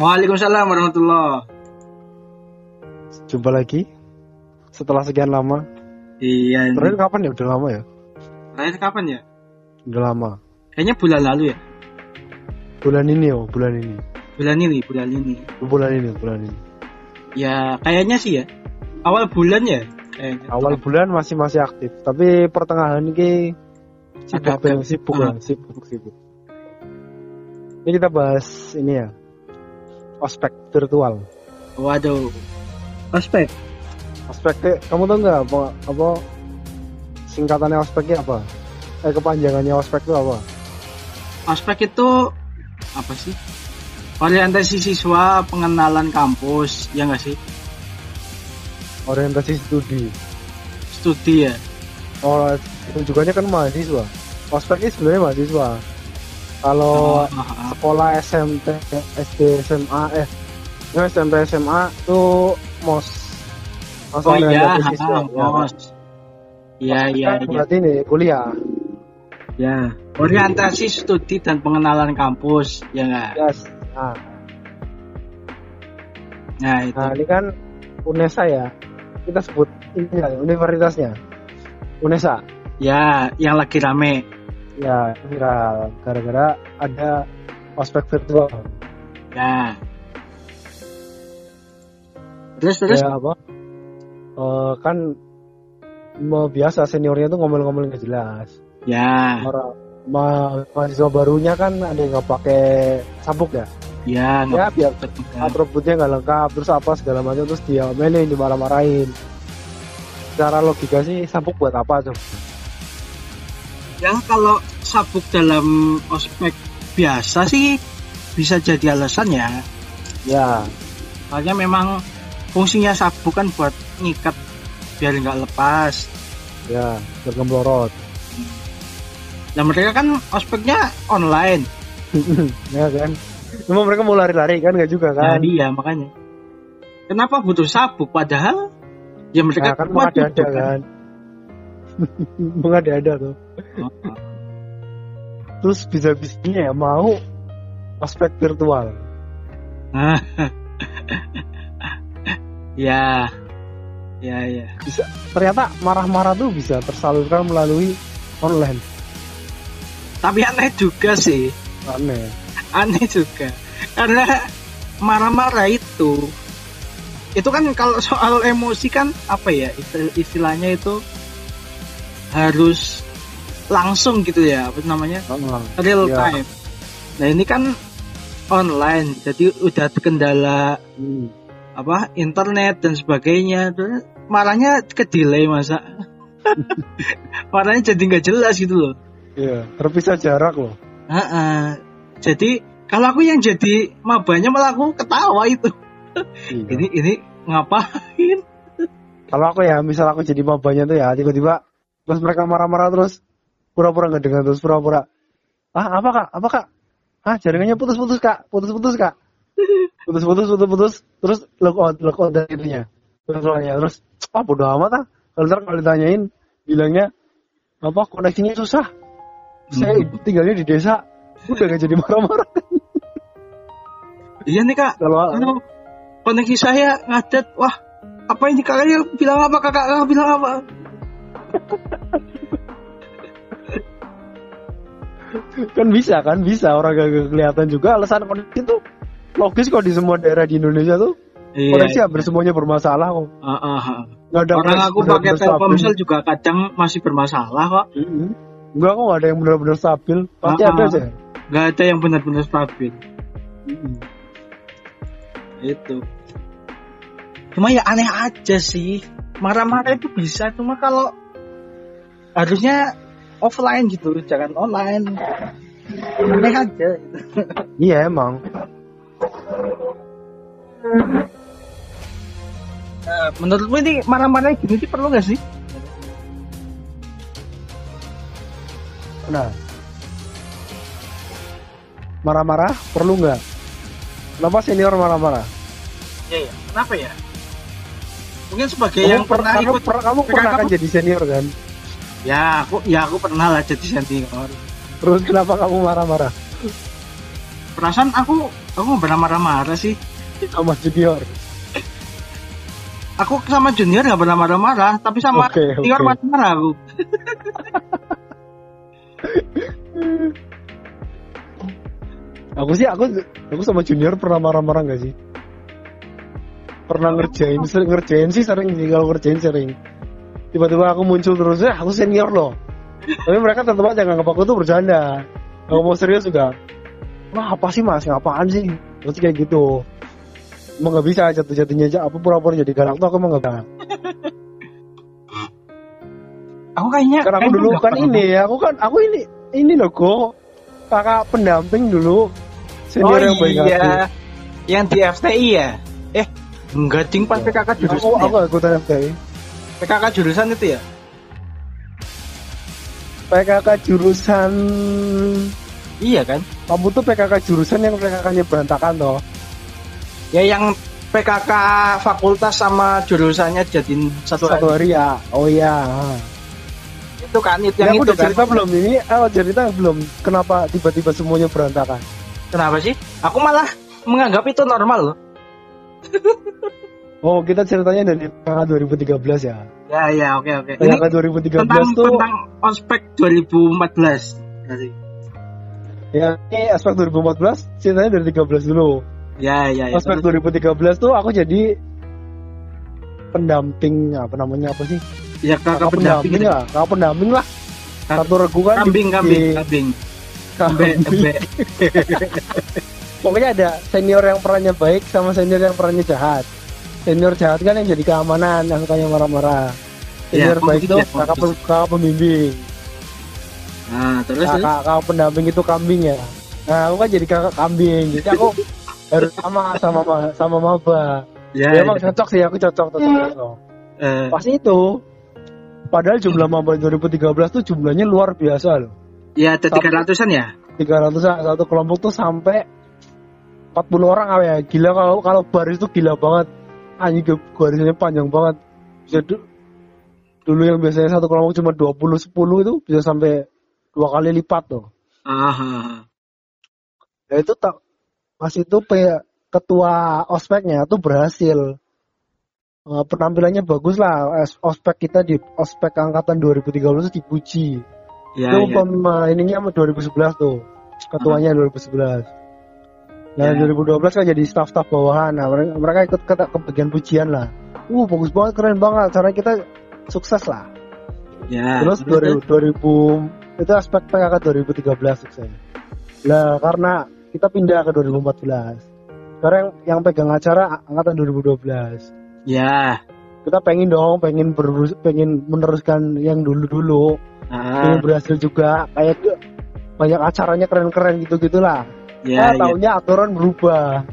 Waalaikumsalam warahmatullah. Jumpa lagi setelah sekian lama. Iya. Terakhir kapan ya? Udah lama ya? Terakhir kapan ya? Udah lama. Kayaknya bulan lalu ya. Bulan ini oh, bulan ini. Bulan ini, bulan ini. Bulan ini, bulan ini. Ya, kayaknya sih ya. Awal bulan ya. Kayaknya. Awal bulan masih masih aktif, tapi pertengahan ini sibuk Agak- sibuk lah, sibuk sibuk. Ini kita bahas ini ya, ospek virtual. Waduh. Ospek. Ospek kamu tahu nggak apa apa singkatannya ospeknya apa? Eh kepanjangannya ospek itu apa? Ospek itu apa sih? Orientasi siswa pengenalan kampus, ya nggak sih? Orientasi studi. Studi ya. Oh, rujukannya kan mahasiswa. Ospek ini sebenarnya mahasiswa. Kalau ah. sekolah SMP, SD, SMA, eh, ya SMP, SMA tuh mos. Mos Oh iya, orientasi siswa, ah, ya. mos. Iya, iya, iya. Berarti ini kuliah. Ya. Orientasi studi dan pengenalan kampus, ya nggak? Yes. Nah, Nah, itu. nah ini kan UNESA ya. Kita sebut ini ya, universitasnya. UNESA. Ya, yang lagi rame. Ya, viral gara-gara ada ospek virtual. Ya. Terus terus Ya apa? Eh, kan mau biasa seniornya tuh ngomel-ngomel nggak jelas. ya, Orang ma mahasiswa barunya kan ada yang nggak pakai sabuk ya. ya, Ya biar nggak atributnya nggak lengkap terus apa segala macam terus dia melin dimarah-marahin. Secara logika sih sabuk buat apa tuh? Ya kalau sabuk dalam ospek biasa sih bisa jadi alasan ya. Ya, Soalnya memang fungsinya sabuk kan buat ngikat biar nggak lepas. ya bergemblorot. Nah mereka kan ospeknya online. ya kan? Cuma mereka mau lari-lari kan nggak juga Nah kan? iya makanya. Kenapa butuh sabuk padahal ya mereka Nah, kan mengada-ada juga kan. mengada-ada tuh. Terus bisa-bisanya ya mau ospek virtual. ya, ya, ya. Bisa ternyata marah-marah tuh bisa tersalurkan melalui online. Tapi aneh juga sih. Aneh. aneh juga karena marah-marah itu itu kan kalau soal emosi kan apa ya istil- istilahnya itu harus langsung gitu ya apa namanya real Iya. time nah ini kan online jadi udah kendala Hmm. apa internet dan sebagainya marahnya ke delay masa marahnya jadi nggak jelas gitu loh Iya, terpisah jarak loh. Ha-ha. Jadi kalau aku yang jadi mabanya malah aku ketawa itu. Iya. Ini ini ngapain? Kalau aku ya, misal aku jadi mabanya tuh ya, tiba-tiba terus mereka marah-marah terus pura-pura nggak dengar terus pura-pura. Ah, apa kak? Apa kak? Ah, jaringannya putus-putus kak, putus-putus kak, putus-putus, putus-putus, terus lock out, lock out dari itunya, terus soalnya terus, ah bodo amat ah. Kalau ntar kalau ditanyain, bilangnya apa koneksinya susah. Saya Hmm. tinggalnya di desa, udah gak jadi marah-marah. Iya nih kak. Kalau Anu, koneksi saya ngadet. Wah, apa ini kakaknya bilang apa kakak kakak bilang apa? kan bisa kan bisa orang gak kelihatan juga alasan koneksi itu logis kok di semua daerah di Indonesia tuh Iya. koneksi hampir semuanya bermasalah kok ah. nggak ada Orang koneksi aku pakai. Telkomsel juga kadang masih bermasalah kok. Mm-mm. Enggak kok nggak ada yang benar-benar stabil pasti Ah, ada ah. aja Gak ada yang benar-benar stabil. Mm-mm. Itu. Cuma ya aneh aja sih. Marah-marah itu bisa, cuma kalau harusnya offline gitu, jangan online. Aneh aja. iya emang Eh, menurutmu ini marah-marah gini sih perlu gak sih? nah marah-marah perlu nggak kenapa senior marah-marah Iya, iya. Kenapa ya? Mungkin sebagai kamu, yang per- pernah kamu, ikut kamu pernah kan kamu- jadi senior kan Ya, aku ya aku pernah lah jadi senior. terus kenapa kamu marah-marah perasaan aku aku nggak pernah marah-marah sih sama junior. aku sama junior nggak pernah marah-marah tapi sama Oke, senior oke. marah-marah aku Aku sih aku aku sama junior pernah marah-marah nggak sih? Pernah ngerjain sering ngerjain sih sering sih kalau ngerjain sering. Tiba-tiba aku muncul terus ya aku senior loh. Tapi mereka tetap aja nganggap aku tuh bercanda. Kalau mau serius juga. Wah apa sih mas? Apaan sih? Terus kayak gitu. Emang nggak bisa jatuh-jatuhnya aja. Apa pura-pura jadi galak tuh aku emang nggak bisa. aku kayaknya Karena aku dulu kan ini ya. Aku kan aku ini ini loh kok kakak pendamping dulu oh senior yang baik iya yang di FTI ya eh enggak ding pas Iya. PKK Aku jurusan aku ya? ikutan FTI. PKK jurusan itu ya PKK jurusan iya kan kamu tuh PKK jurusan yang PKK-nya berantakan toh. ya yang PKK fakultas sama jurusannya jadiin satu, Satu hari. hari ya. Oh iya. itu kan itu Ya, yang aku itu udah kan cerita belum ini? Oh cerita belum. Kenapa tiba-tiba semuanya berantakan? kenapa sih aku malah menganggap itu normal loh Oh kita ceritanya dari PKK 2013 ya. ya ya oke oke PKK 2013 tentang tuh tentang ospek 2014 Berarti. ya ini aspek 2014 ceritanya dari 13 dulu. ya ya ya Aspek 2013 tuh aku jadi pendamping apa namanya apa sih? ya kakak Kakak pendamping pendamping ya, kakak pendamping lah. Kak- Satu regu kan kambing di- kambing di- kambing kambing. Embe. Pokoknya ada senior yang perannya baik sama senior yang perannya jahat. Senior jahat kan yang jadi keamanan, yang sukanya marah-marah. Senior Ya, baik itu ya, kakak, bagus. pe- kakak pembimbing. nah terus terus? Kakak, kakak pendamping itu kambing ya. Nah, aku kan jadi kakak kambing. Jadi aku harus sama sama ma- sama maba. ya, Ya, emang ya. cocok sih, aku cocok tetap cocok. Eh, Pas itu, padahal jumlah maba 2013 tuh jumlahnya luar biasa loh. ya ada tiga ratusan ya 300 satu kelompok tuh sampai 40 orang apa ya gila kalau kalau baris tuh gila banget anjing garisnya panjang banget. Bisa du- dulu yang biasanya satu kelompok cuma 20 10 itu bisa sampai dua kali lipat tuh ah, ah, ah. ya itu tak pas itu pe- ketua ospeknya tuh berhasil. Eh, penampilannya bagus lah. Ospek kita di ospek angkatan 2013 itu dipuji. Ya itu ya. pem- ininya sama 2011 tuh. Ketuanya 2011 nah Ya. 2012 kan jadi staff-staff bawahan. Nah mereka, mereka ikut ke, ke bagian pujian lah. Uh bagus banget keren banget. Cara kita sukses lah. Ya terus 2000, 2000 itu aspek PKK 2013 sukses. Lah karena kita pindah ke 2014 sekarang yang pegang acara angkatan 2012 ya. Kita pengen dong pengen berus- pengen meneruskan yang dulu dulu ah, ini berhasil juga. Kayak banyak acaranya keren-keren gitu ya eh ya. aturan berubah.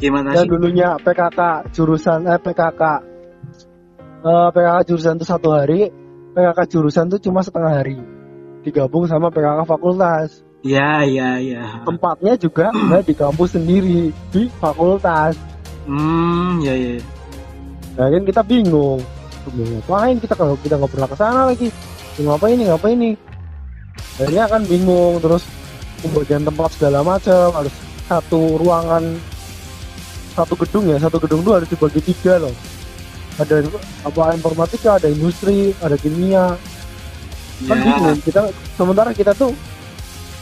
Gimana yang sih? dulunya PKK jurusan eh PKK eh, PKK jurusan itu satu hari PKK jurusan itu cuma setengah hari. Digabung sama PKK fakultas. Ya ya ya. Tempatnya juga nggak di kampus sendiri di fakultas. Hmm ya ya nah kan kita bingung. Mau ngapain kita kalau kita nggak pernah ke sana lagi? Ngapain ini ngapain ini? Akhirnya kan bingung terus pembagian tempat segala macam harus satu ruangan satu gedung ya satu gedung itu harus dibagi tiga loh. Ada apa informatika ada industri ada kimia. Kan ya. bingung kita sementara kita tuh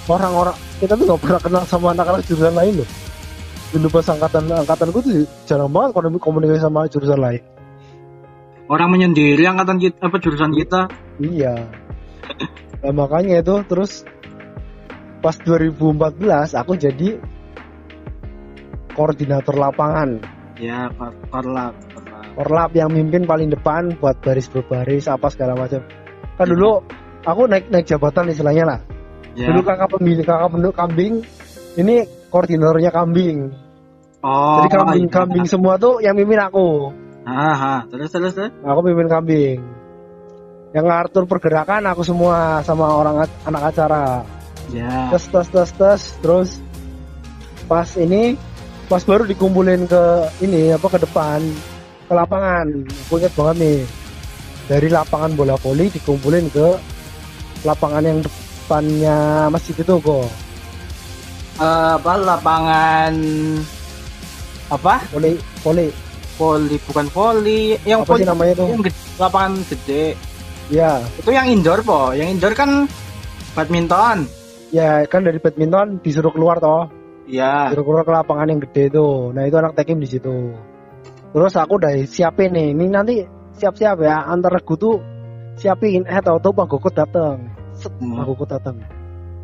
orang-orang kita tuh nggak pernah kenal sama anak-anak jurusan lain loh. Dulu pas angkatan angkatanku tuh jarang banget komunikasi komunikasi sama jurusan lain. Orang menyendiri angkatan kita apa jurusan kita? Iya. Nah, makanya itu terus pas 2014 aku jadi koordinator lapangan. ya kor korlap korlap. Yang mimpin paling depan buat baris berbaris apa segala macam. Kan dulu aku naik naik jabatan istilahnya lah. ya Dulu kakak pemilik kakak penduduk kambing ini koordinatornya kambing. oh Jadi kambing iya. kambing semua tuh yang mimpin aku. ah, ah. terus terus terus Aku pimpin kambing. Yang ngatur pergerakan aku semua sama orang anak acara. Ya. Tes tes tes tes. Terus pas ini pas baru dikumpulin ke ini apa ke depan ke lapangan. Aku banget nih dari lapangan bola voli dikumpulin ke lapangan yang depannya masjid itu kok eh, apa lapangan apa? Voli, voli. voli bukan voli. Yang Apa sih voli namanya tuh? yang gede, lapangan gede. Ya, itu yang indoor po. Yang indoor kan badminton ya kan dari badminton disuruh keluar toh. ya Disuruh keluar ke lapangan yang gede itu. Nah, itu anak tekim di situ. Terus aku udah siapin nih. Ini nanti siap-siap ya antar regu tuh siapin eh tau tau Pak Gokut datang. Set, Hmm. Pak Gokut datang.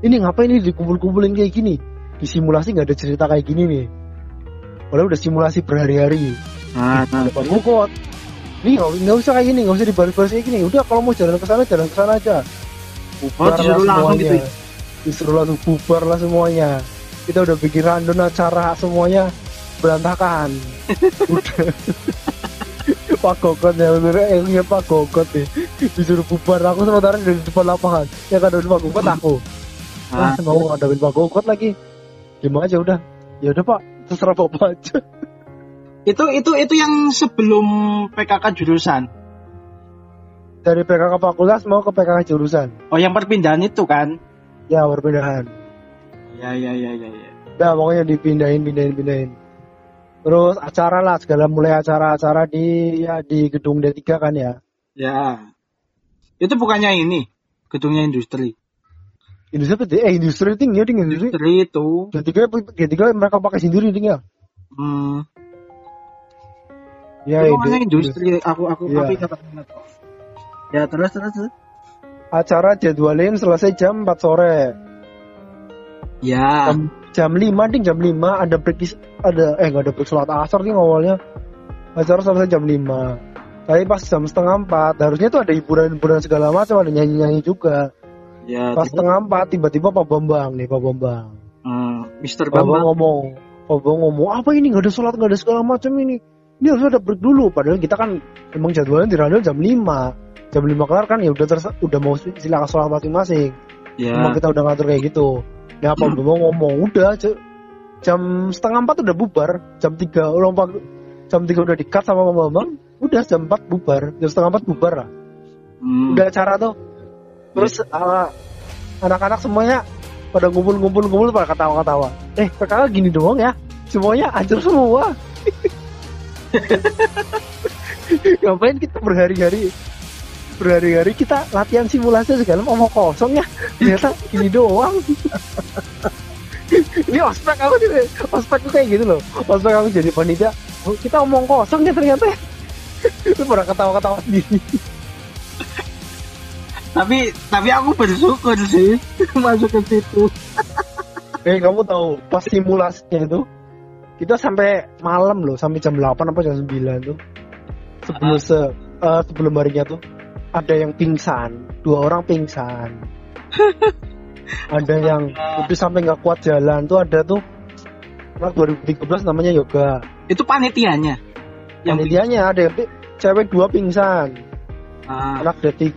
Ini ngapain ini dikumpul-kumpulin kayak gini? Di simulasi nggak ada cerita kayak gini nih. Padahal udah simulasi berhari-hari. nah, nah. Gokut. Nih nggak usah kayak gini, nggak usah dibalik-balik kayak gini. Udah kalau mau jalan ke sana jalan ke sana aja. Bubar disuruh langsung gitu ya? Disuruh langsung bubar lah semuanya. Kita udah bikin random acara semuanya berantakan. udah. Pak Gokot ya bener iya Pak Gokot nih disuruh bubar aku sementara dari depan lapangan. Yang ngadepin Pak Gokot aku. Ah, ah mau ngadepin Pak Gokot lagi? Gimana aja udah. Ya udah Pak. Terserah Bapak aja. Itu itu itu yang sebelum PKK jurusan? Dari PKK fakultas mau ke PKK jurusan. Oh yang perpindahan itu kan ya perpindahan ya ya ya ya, ya. Nah, pokoknya dipindahin, pindahin, pindahin. Terus acara lah, segala mulai acara-acara di ya di gedung D3 kan ya. ya itu bukannya ini gedungnya industri Industri apa? Eh, industri ting ya, ting industri. industri itu D3 D3 mereka pakai sendiri ting ya. hmm, Ya, itu namanya industri aku aku aku ingat kok. ya terus terus terus. Acara jadwalin selesai jam 4 sore. ya Jam, jam 5 ting jam 5 ada break is- ada eh nggak ada break sholat asar ting awalnya. Acara selesai jam 5. Tapi pas jam setengah 4 harusnya tuh ada hiburan-hiburan segala macam, ada nyanyi-nyanyi juga. ya Pas setengah 4 tiba-tiba Pak Bambang nih, Pak Bambang. hmm, Mister Bambang Bambang ngomong, Bambang ngomong, apa ini nggak ada sholat nggak ada segala macam ini. Ini harus ada break dulu. Padahal kita kan emang jadwalnya di radio jam 5 Jam 5 kelar kan ya udah terse- udah mau silakan sholat masing-masing. Emang ya kita udah ngatur kayak gitu. Ya Pak Bambang ngomong, udah jam setengah 4 udah bubar. Jam 3 ulang pak jam 3 udah di-cut sama Bambang. Udah jam 4 bubar. Jam setengah 4 bubar lah. hmm, Udah acara tuh. Terus uh, anak-anak semuanya pada ngumpul-ngumpul-ngumpul pada ketawa-ketawa. Eh, PKK gini doang ya? Semuanya hancur semua. Ngapain kita berhari-hari berhari-hari kita latihan simulasi segala mau kosong ya. Ternyata gini doang. Ini ospek aku jadi ospek tuh kayak gitu loh. Ospek aku jadi panitia. Oh, kita omong kosong ya ternyata itu pada ketawa-ketawa sendiri. Tapi tapi aku bersyukur sih masuk ke situ. Eh kamu tahu pas simulasinya itu kita sampai malam loh sampai jam 8 apa jam 9 tuh. Sebelum se eh, sebelum harinya tuh ada yang pingsan. Dua orang pingsan. Ada yang udah sampai nggak kuat jalan. Tuh ada tuh anak 2013 namanya yoga. Itu panitianya? Yang panitianya ada yang cewek dua pingsan. Ah, anak D3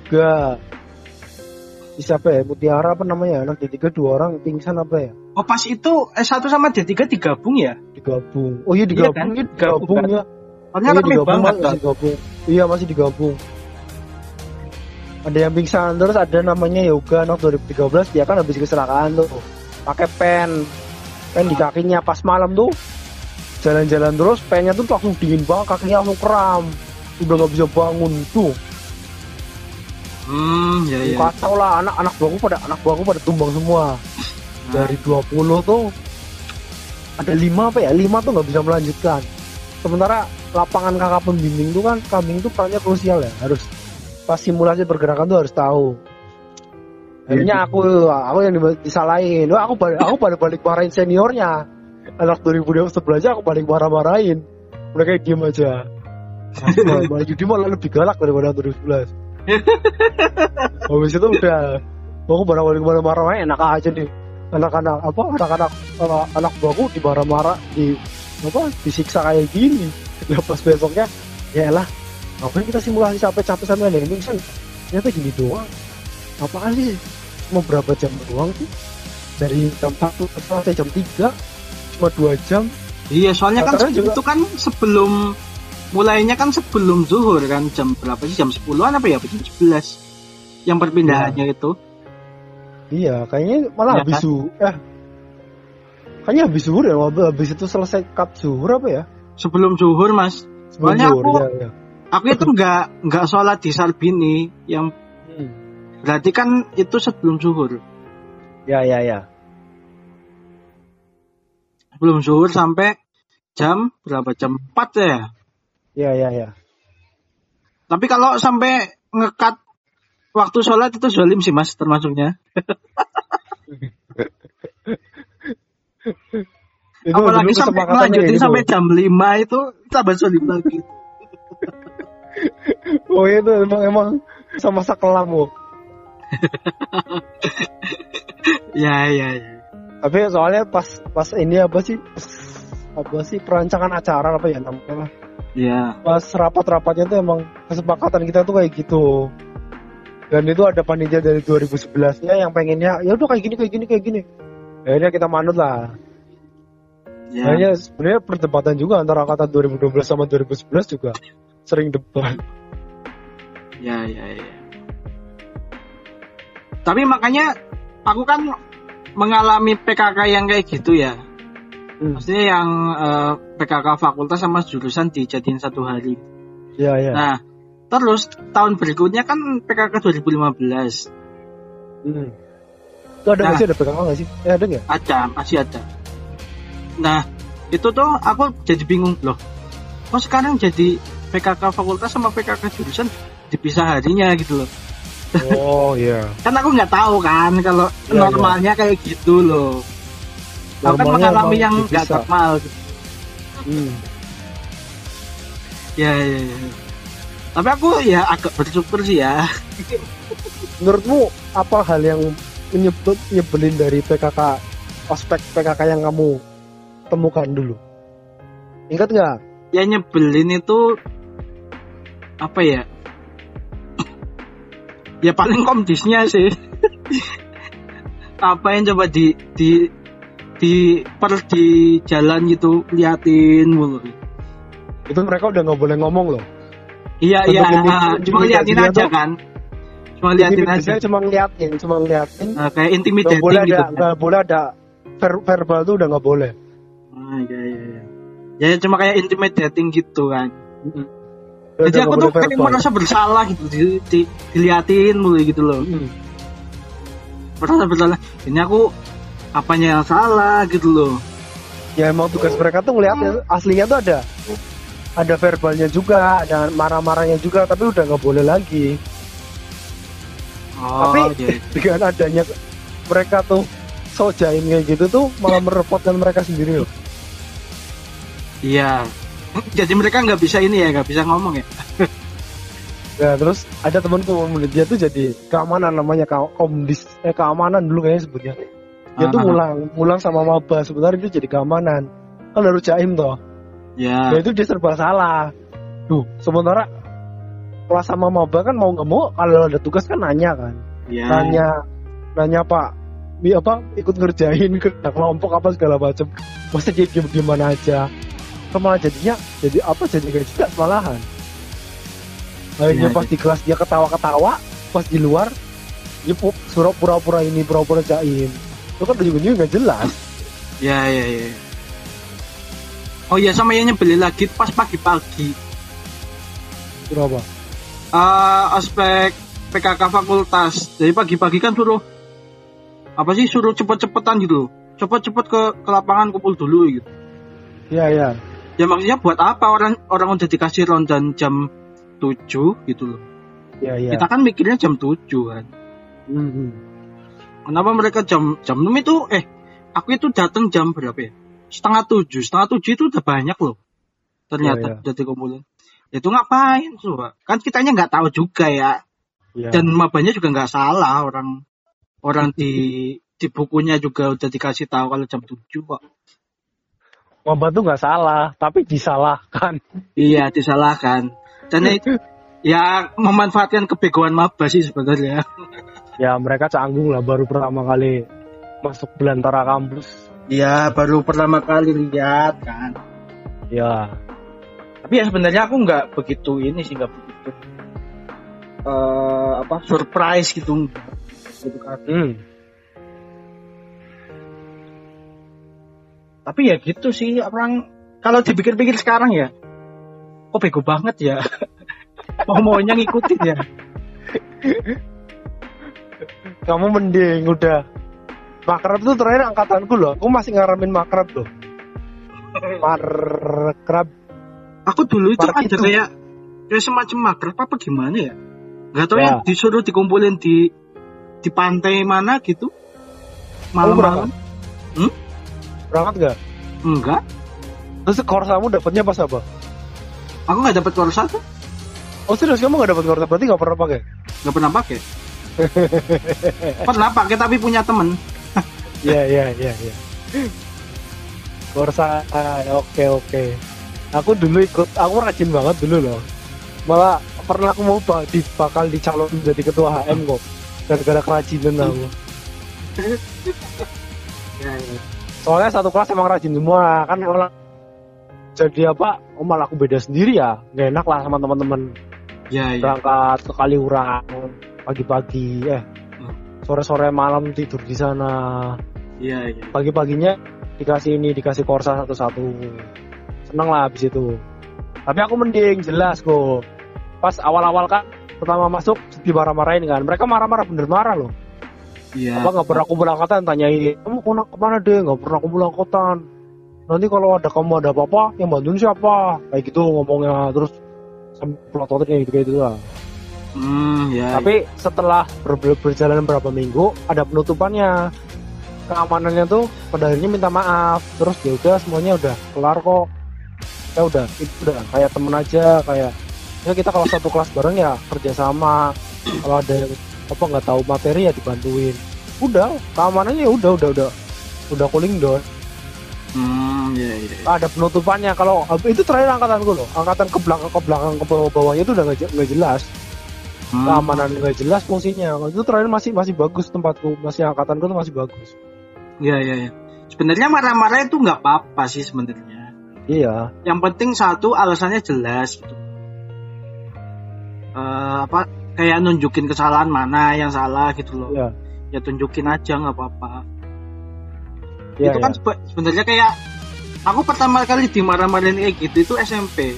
siapa ya? Mutiara apa namanya anak D3 dua orang pingsan apa ya? Oh pas itu S1 sama D3 digabung ya? Digabung. Oh iya Iya digabung kan? iya digabung Digabung ya. Soalnya iya digabung banget masih kan digabung. Iya masih digabung ada yang pingsan terus ada namanya yoga anak 2013 dia kan habis kecelakaan tuh. Pakai pen. Pen di kakinya. Pas malam tuh jalan-jalan terus pennya tuh langsung dingin banget kakinya langsung kram. Udah nggak bisa bangun tuh. Hmm ya ya. Kacau lah anak-anak buahku pada anak buahku pada tumbang semua. Dari 20 tuh ada lima apa ya? Lima tuh nggak bisa melanjutkan. Sementara lapangan kakak pembimbing tuh kan kambing tuh perannya krusial ya harus pas simulasi pergerakan tuh harus tahu. Akhirnya aku aku yang di- disalahin. Wah, aku balik aku balik balik marahin seniornya. Anak 2011 aja aku balik marah marahin mereka diem aja. Malah Yudi malah lebih galak daripada 2011 habis itu udah aku balik marah marah enak aja nih. Anak-anak apa anak-anak anak buahku di marah-marah di apa disiksa kayak gini. Nah pas besoknya ya lah ngapain kita simulasi capek-capek sampai ada yang pingsan ternyata gini doang. Apaan sih? Mau berapa jam doang sih? Dari jam 1 sampai jam 3 cuma 2 jam. Iya soalnya kan juga- itu kan sebelum mulainya kan sebelum zuhur kan jam berapa sih? Jam 10-an apa ya? Jam 11 yang perpindahannya itu. Iya kayaknya malah Iya habis kan? eh. Kayaknya habis zuhur ya, habis itu selesai cut zuhur apa ya? Sebelum zuhur mas. Sebelum Soalnya zuhur, aku- ya, ya. Aku itu nggak nggak sholat di Sarbini yang Hmm. berarti kan itu sebelum zuhur. Ya, ya, ya. Sebelum zuhur sampai jam berapa? Jam 4 ya. Ya, ya, ya. Tapi kalau sampai ngekat waktu sholat itu zalim sih mas termasuknya. Itu Apalagi sampai kesepakatannya lanjutin kayak gitu. sampai jam 5 itu tambah zalim lagi. Oh itu emang emang sama sakelam oh. ya ya ya. Tapi soalnya pas pas ini apa sih? Apa sih perancangan acara apa ya namanya? Ya. Pas rapat-rapatnya tuh emang kesepakatan kita tuh kayak gitu. Dan itu ada panitia dari 2011 nya yang pengennya ya udah kayak gini kayak gini kayak gini. Akhirnya kita manut lah. Ya. Akhirnya sebenarnya perdebatan juga antara angkatan 2012 sama 2011 juga sering debat. Ya, ya, ya. Tapi makanya aku kan mengalami PKK yang kayak gitu ya. Hmm. Maksudnya yang eh, PKK fakultas sama jurusan dijadiin satu hari. Ya ya. Nah, terus tahun berikutnya kan PKK 2015. Hmm. Itu ada Nah. sih ada PKK nggak sih? Eh, ada nggak? Ada, masih ada. Nah, itu tuh aku jadi bingung loh. Kok sekarang jadi PKK fakultas sama PKK jurusan dipisah harinya gitu loh. Oh iya. Kan aku nggak tahu kan kalau Iya, normalnya kayak gitu loh. Aku kan mengalami yang nggak normal. gitu. Hmm. Ya, ya, ya. Tapi aku ya agak bersyukur sih ya. Menurutmu apa hal yang menyebut nyebelin dari PKK aspek PKK yang kamu temukan dulu? Ingat nggak? Ya nyebelin itu apa ya? ya paling komdisnya sih. apa yang coba di di di per di jalan gitu liatin mulu. Itu mereka udah nggak boleh ngomong loh. Iya iya, cuma liatin aja tuh- kan. Cuma liatin aja. Cuma ngeliatin, cuma ngeliatin. Nah, kayak intimidating boleh gitu. ada, nggak boleh ada ver- verbal tuh udah nggak boleh. Ah, iya iya iya. Ya cuma kayak intimidating gitu kan. Jadi aku tuh kayak merasa bersalah gitu di, di, diliatin mulu gitu loh. Hmm. Merasa bersalah. Ini aku apanya yang salah gitu loh. Ya emang tugas mereka tuh ngeliat aslinya tuh ada ada verbalnya juga, ada marah-marahnya juga, tapi udah nggak boleh lagi. Oh, Tapi- iya. Dengan adanya mereka tuh sojain kayak gitu tuh malah merepotkan mereka sendiri loh. iya. Jadi mereka nggak bisa ini ya, nggak bisa ngomong ya. Ya terus ada temanku dia tuh jadi keamanan namanya ka- komdis eh keamanan dulu kayaknya sebutnya. Dia tuh Ah. ngulang ngulang sama maba sebenarnya dia jadi keamanan. Kan harus jaim toh. Ya. Ya itu dia serba salah. Tuh, sementara kelas sama maba kan mau nggak mau kalau ada tugas kan nanya kan. Ya. Nanya nanya Pak, ini apa ikut ngerjain kerja kelompok apa segala macam. Masa dia diem gimana aja. Malah jadinya jadi apa jadi kayak tidak malahan. Akhirnya Iya, pas di kelas dia ketawa-ketawa, pas di luar dia suruh pura-pura ini pura-pura jaim. Itu kan ujung-ujungnya nggak jelas. Ya ya ya. Oh iya sama yang nyebelin lagi pas pagi-pagi. Berapa? Eh, aspek PKK fakultas. Jadi pagi-pagi kan suruh apa sih suruh cepet-cepetan gitu loh. Cepet-cepet ke, ke lapangan kumpul dulu gitu. Iya iya. Ya maksudnya buat apa orang orang udah dikasih rondan jam 7 gitu loh. Iya iya. Kita kan mikirnya jam 7 kan. Mhm. Kenapa mereka jam jam 6 itu eh aku itu datang jam berapa ya? Setengah tujuh, setengah tujuh itu udah banyak loh. Ternyata Iya, iya. udah dikumpulin. Itu ngapain coba? Kan kitanya nggak tahu juga ya. Iya. Dan mabanya juga nggak salah orang orang di di bukunya juga udah dikasih tahu kalau jam 7 kok. Maba tuh nggak salah, tapi disalahkan. Iya, disalahkan. Dan itu ya memanfaatkan kebegoan maba sih sebenarnya. Ya mereka canggung lah baru pertama kali masuk belantara kampus. Iya, baru pertama kali lihat kan. Ya. Tapi ya sebenarnya aku nggak begitu ini sih nggak begitu eh apa surprise gitu gitu kan. Hmm. Tapi ya gitu sih orang kalau dipikir-pikir sekarang ya kok bego banget ya? Mau maunya ngikutin ya? Kamu mending udah makrab tuh terakhir angkatanku loh aku masih ngaramin makrab loh. Makrab. Aku dulu itu Park ada itu. kayak kayak semacam makrab apa gimana ya? Nggak tahu Ya. ya. disuruh dikumpulin di di pantai mana gitu? Malam-malam berangkat gak enggak terus korsamu dapatnya pas apa aku nggak dapat korsa tuh oh serius kamu gak dapat korsa berarti gak pernah pakai nggak pernah pakai pernah pakai tapi punya temen Iya iya iya iya. Korsa, ah, oke oke. Aku dulu ikut, aku rajin banget dulu loh. Malah pernah aku mau di, bakal dicalon jadi ketua HM kok. Gara-gara kerajinan aku. ya, ya. Soalnya satu kelas emang rajin semua kan malah jadi apa? Oh malah aku beda sendiri ya. Gak enak lah sama teman-teman ya, ya. berangkat ke Kaliurang pagi-pagi eh sore-sore malam tidur di sana Iya, iya. pagi-paginya dikasih ini dikasih korsa satu-satu seneng lah habis itu tapi aku mending jelas kok pas awal-awal kan pertama masuk dimarah-marahin kan mereka marah-marah bener marah loh Iya. apa nggak pernah kumpul angkatan? Tanyain kamu ke mana ke mana deh nggak pernah kumpul angkatan. Nanti kalau ada kamu ada apa-apa yang bantuin siapa? Kayak gitu ngomongnya. Terus kayak gitu gitu lah. Hmm, ya. tapi setelah ber- ber- berjalan beberapa minggu ada penutupannya. Keamanannya tuh pada akhirnya minta maaf. Terus ya udah semuanya udah kelar kok. Ya udah itu udah kayak temen aja kayak ya kita kalau satu kelas bareng ya kerjasama. Kalau ada apa nggak tahu materi ya dibantuin udah keamanannya ya udah udah udah udah cooling down Hmm, ya, ya. ada penutupannya kalau itu terakhir angkatan gue loh angkatan ke belakang ke belakang ke bawah bawahnya itu udah nggak je- nggak jelas Hmm. keamanan nggak jelas fungsinya itu terakhir masih masih bagus tempatku masih angkatanku tuh masih bagus Iya, iya, iya. Sebenarnya marah-marah itu nggak apa-apa sih sebenarnya. iya Yang penting satu alasannya jelas gitu. Eh, apa kayak nunjukin kesalahan mana yang salah gitu loh. iya Ya tunjukin aja nggak apa-apa. iya itu kan sebe- sebenarnya kayak aku pertama kali dimarah-marahin kayak gitu itu SMP.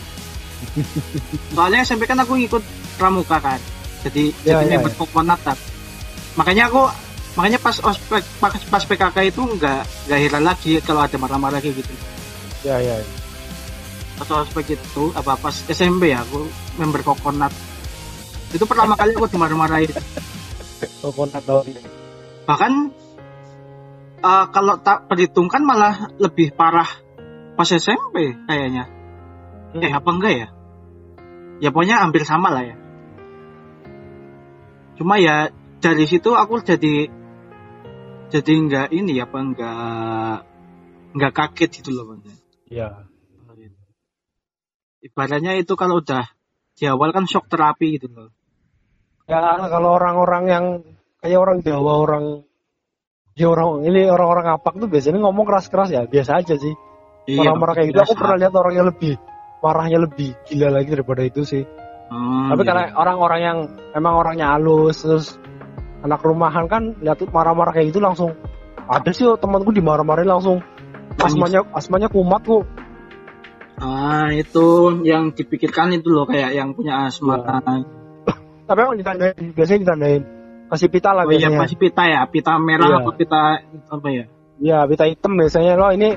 Soalnya SMP kan aku ngikut pramuka kan. Jadi Iya, jadi iya, member kokonatat. Makanya aku makanya pas ospek pas, pas PKK itu nggak nggak heran lagi kalau ada marah-marah kayak gitu. iya iya Pas ospek itu apa pas SMP ya aku member kokonat. Itu pertama kali aku dimarah-marahin. tau Bahkan eh, kalau tak perhitungkan malah lebih parah pas SMP kayaknya. Hmm. Eh apa enggak ya? Ya pokoknya hampir sama lah ya. Cuma ya dari situ aku jadi jadi enggak ini ya apa enggak enggak kaget gitu loh Bang. iya Ibaratnya itu kalau udah di awal kan shock terapi gitu loh. Ya kalau orang-orang yang kayak orang Jawa orang ya orang ini orang-orang apak tuh biasanya ngomong keras-keras ya biasa aja sih orang marah kayak gitu aku pernah lihat orang yang lebih marahnya lebih gila lagi daripada itu sih Hmm, tapi iya. karena orang-orang yang emang orangnya halus terus anak rumahan kan lihat marah-marah kayak gitu langsung ada sih temanku dimarah-marahin langsung asmanya asmanya kumat kok Ah, itu yang dipikirkan itu loh kayak yang punya asma. Iya. Tapi emang ditandain biasanya ditandain kasih pita lah Oh iya biasanya masih pita ya, pita merah Iya. apa pita apa ya? Iya, pita hitam biasanya lo ini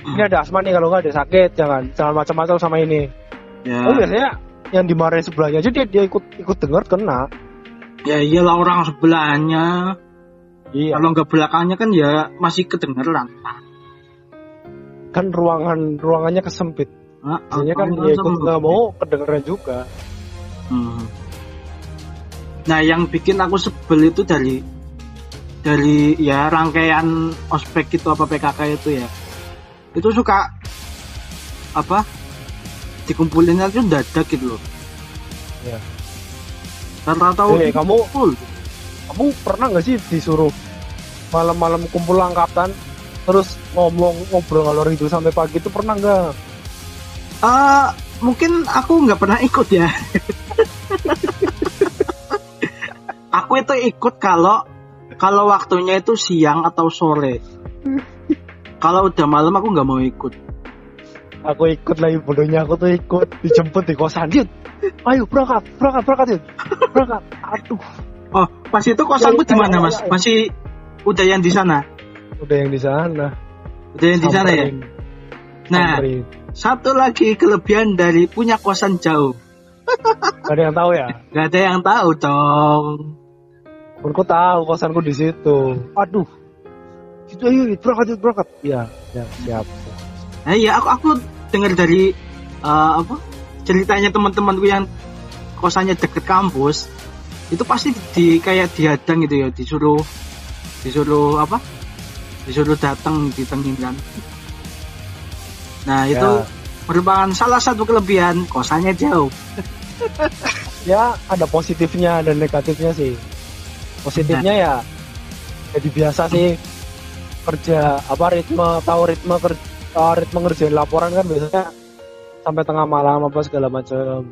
ini ada asma nih kalau nggak ada sakit jangan jangan macam-macam sama ini. Ya, Oh biasanya yang dimarahin sebelahnya aja dia dia ikut ikut dengar kena. ya iyalah orang sebelahnya. Iya. Kalau nggak belakangnya kan ya masih kedengeran. Kan ruangan ruangannya kesempit. Ah, Biasanya kan dia ikut nggak mau kedengeran juga. Hmm. Nah, yang bikin aku sebel itu dari dari ya rangkaian ospek itu apa PKK itu ya. Itu suka apa? Dikumpulinnya itu dadak gitu loh. Iya. Rata-rata Eh, kamu full. kamu pernah nggak sih disuruh malam-malam kumpul angkatan terus ngomong ngobrol ngalor itu sampai pagi itu pernah nggak? Eh, mungkin aku nggak pernah ikut ya. aku itu ikut kalau kalau waktunya itu siang atau sore. kalau udah malam aku nggak mau ikut. Aku ikut lagi bodohnya aku tuh ikut dijemput di kosan Yud. Ayo berangkat, berangkat, berangkat Yud. Berangkat. Aduh, Oh, pas itu kosanku di mana mas? Masih udah yang di sana. udah yang di sana. Udah yang di sana ya. Nah, samperin. satu lagi kelebihan dari punya kosan jauh. Gak ada yang tahu ya. Gak ada yang tahu dong. Aku tahu kosanku di situ. Aduh. Itu ayo berangkat, Yud, berangkat. Iya, ya, siap. Nah, iya aku aku dengar dari eh, apa ceritanya teman-temanku yang kosannya deket kampus itu pasti di kayak dihadang gitu ya disuruh disuruh apa disuruh datang ditengin kan nah itu Ya. merupakan salah satu kelebihan kosannya jauh ya ada positifnya dan negatifnya sih positifnya ya jadi biasa sih kerja apa ritme tahu ritme kerja ritme ngerjain laporan kan biasanya sampai tengah malam apa segala macam.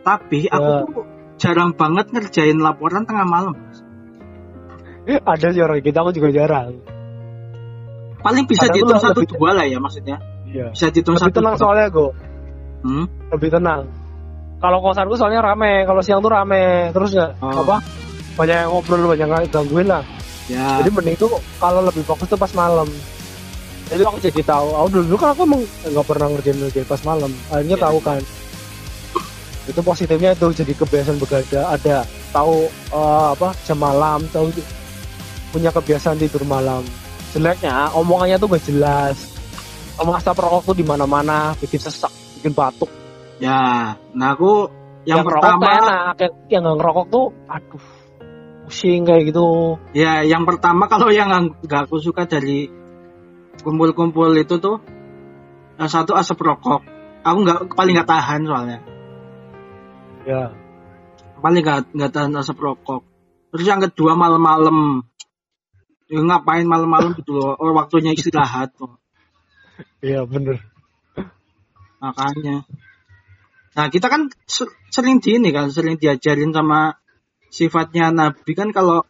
Tapi aku Ya. tuh jarang banget ngerjain laporan tengah malam. Ada sih orang kita aku juga jarang. Paling bisa Kadang dihitung satu lebih- dua lah ya maksudnya. Iya. Bisa dihitung lebih satu tenang dua. soalnya go. Hmm? lebih tenang. Kalau kosanku soalnya rame kalau siang tuh rame. Terus ya Oh. apa banyak yang ngobrol banyak yang gangguin lah. Ya. Jadi mending tuh kalau lebih fokus tuh pas malam. Jadi aku jadi tahu aku dulu, dulu kan aku emang nggak pernah ngerjain ngerjain pas malam. Akhirnya Iya. tahu kan. Itu positifnya itu jadi kebiasaan begadang ada tahu eh, apa jam malam tahu punya kebiasaan tidur malam. Jeleknya omongannya tuh gak jelas. Asap rokok tuh di mana mana bikin sesak bikin batuk. Ya nah aku yang, ngerokok pertama enak yang, yang nggak ngerokok tuh aduh pusing kayak gitu. Ya, yang pertama kalau yang nggak aku suka dari kumpul-kumpul itu tuh, yang satu asap rokok. Aku nggak paling nggak tahan soalnya, ya. Paling nggak nggak tahan asap rokok. Terus yang kedua malam-malam, ya, ngapain malam-malam gitu loh, oh, waktunya istirahat tuh, iya bener. Makanya. Nah kita kan se- sering di ini kan, sering diajarin sama sifatnya Nabi kan kalau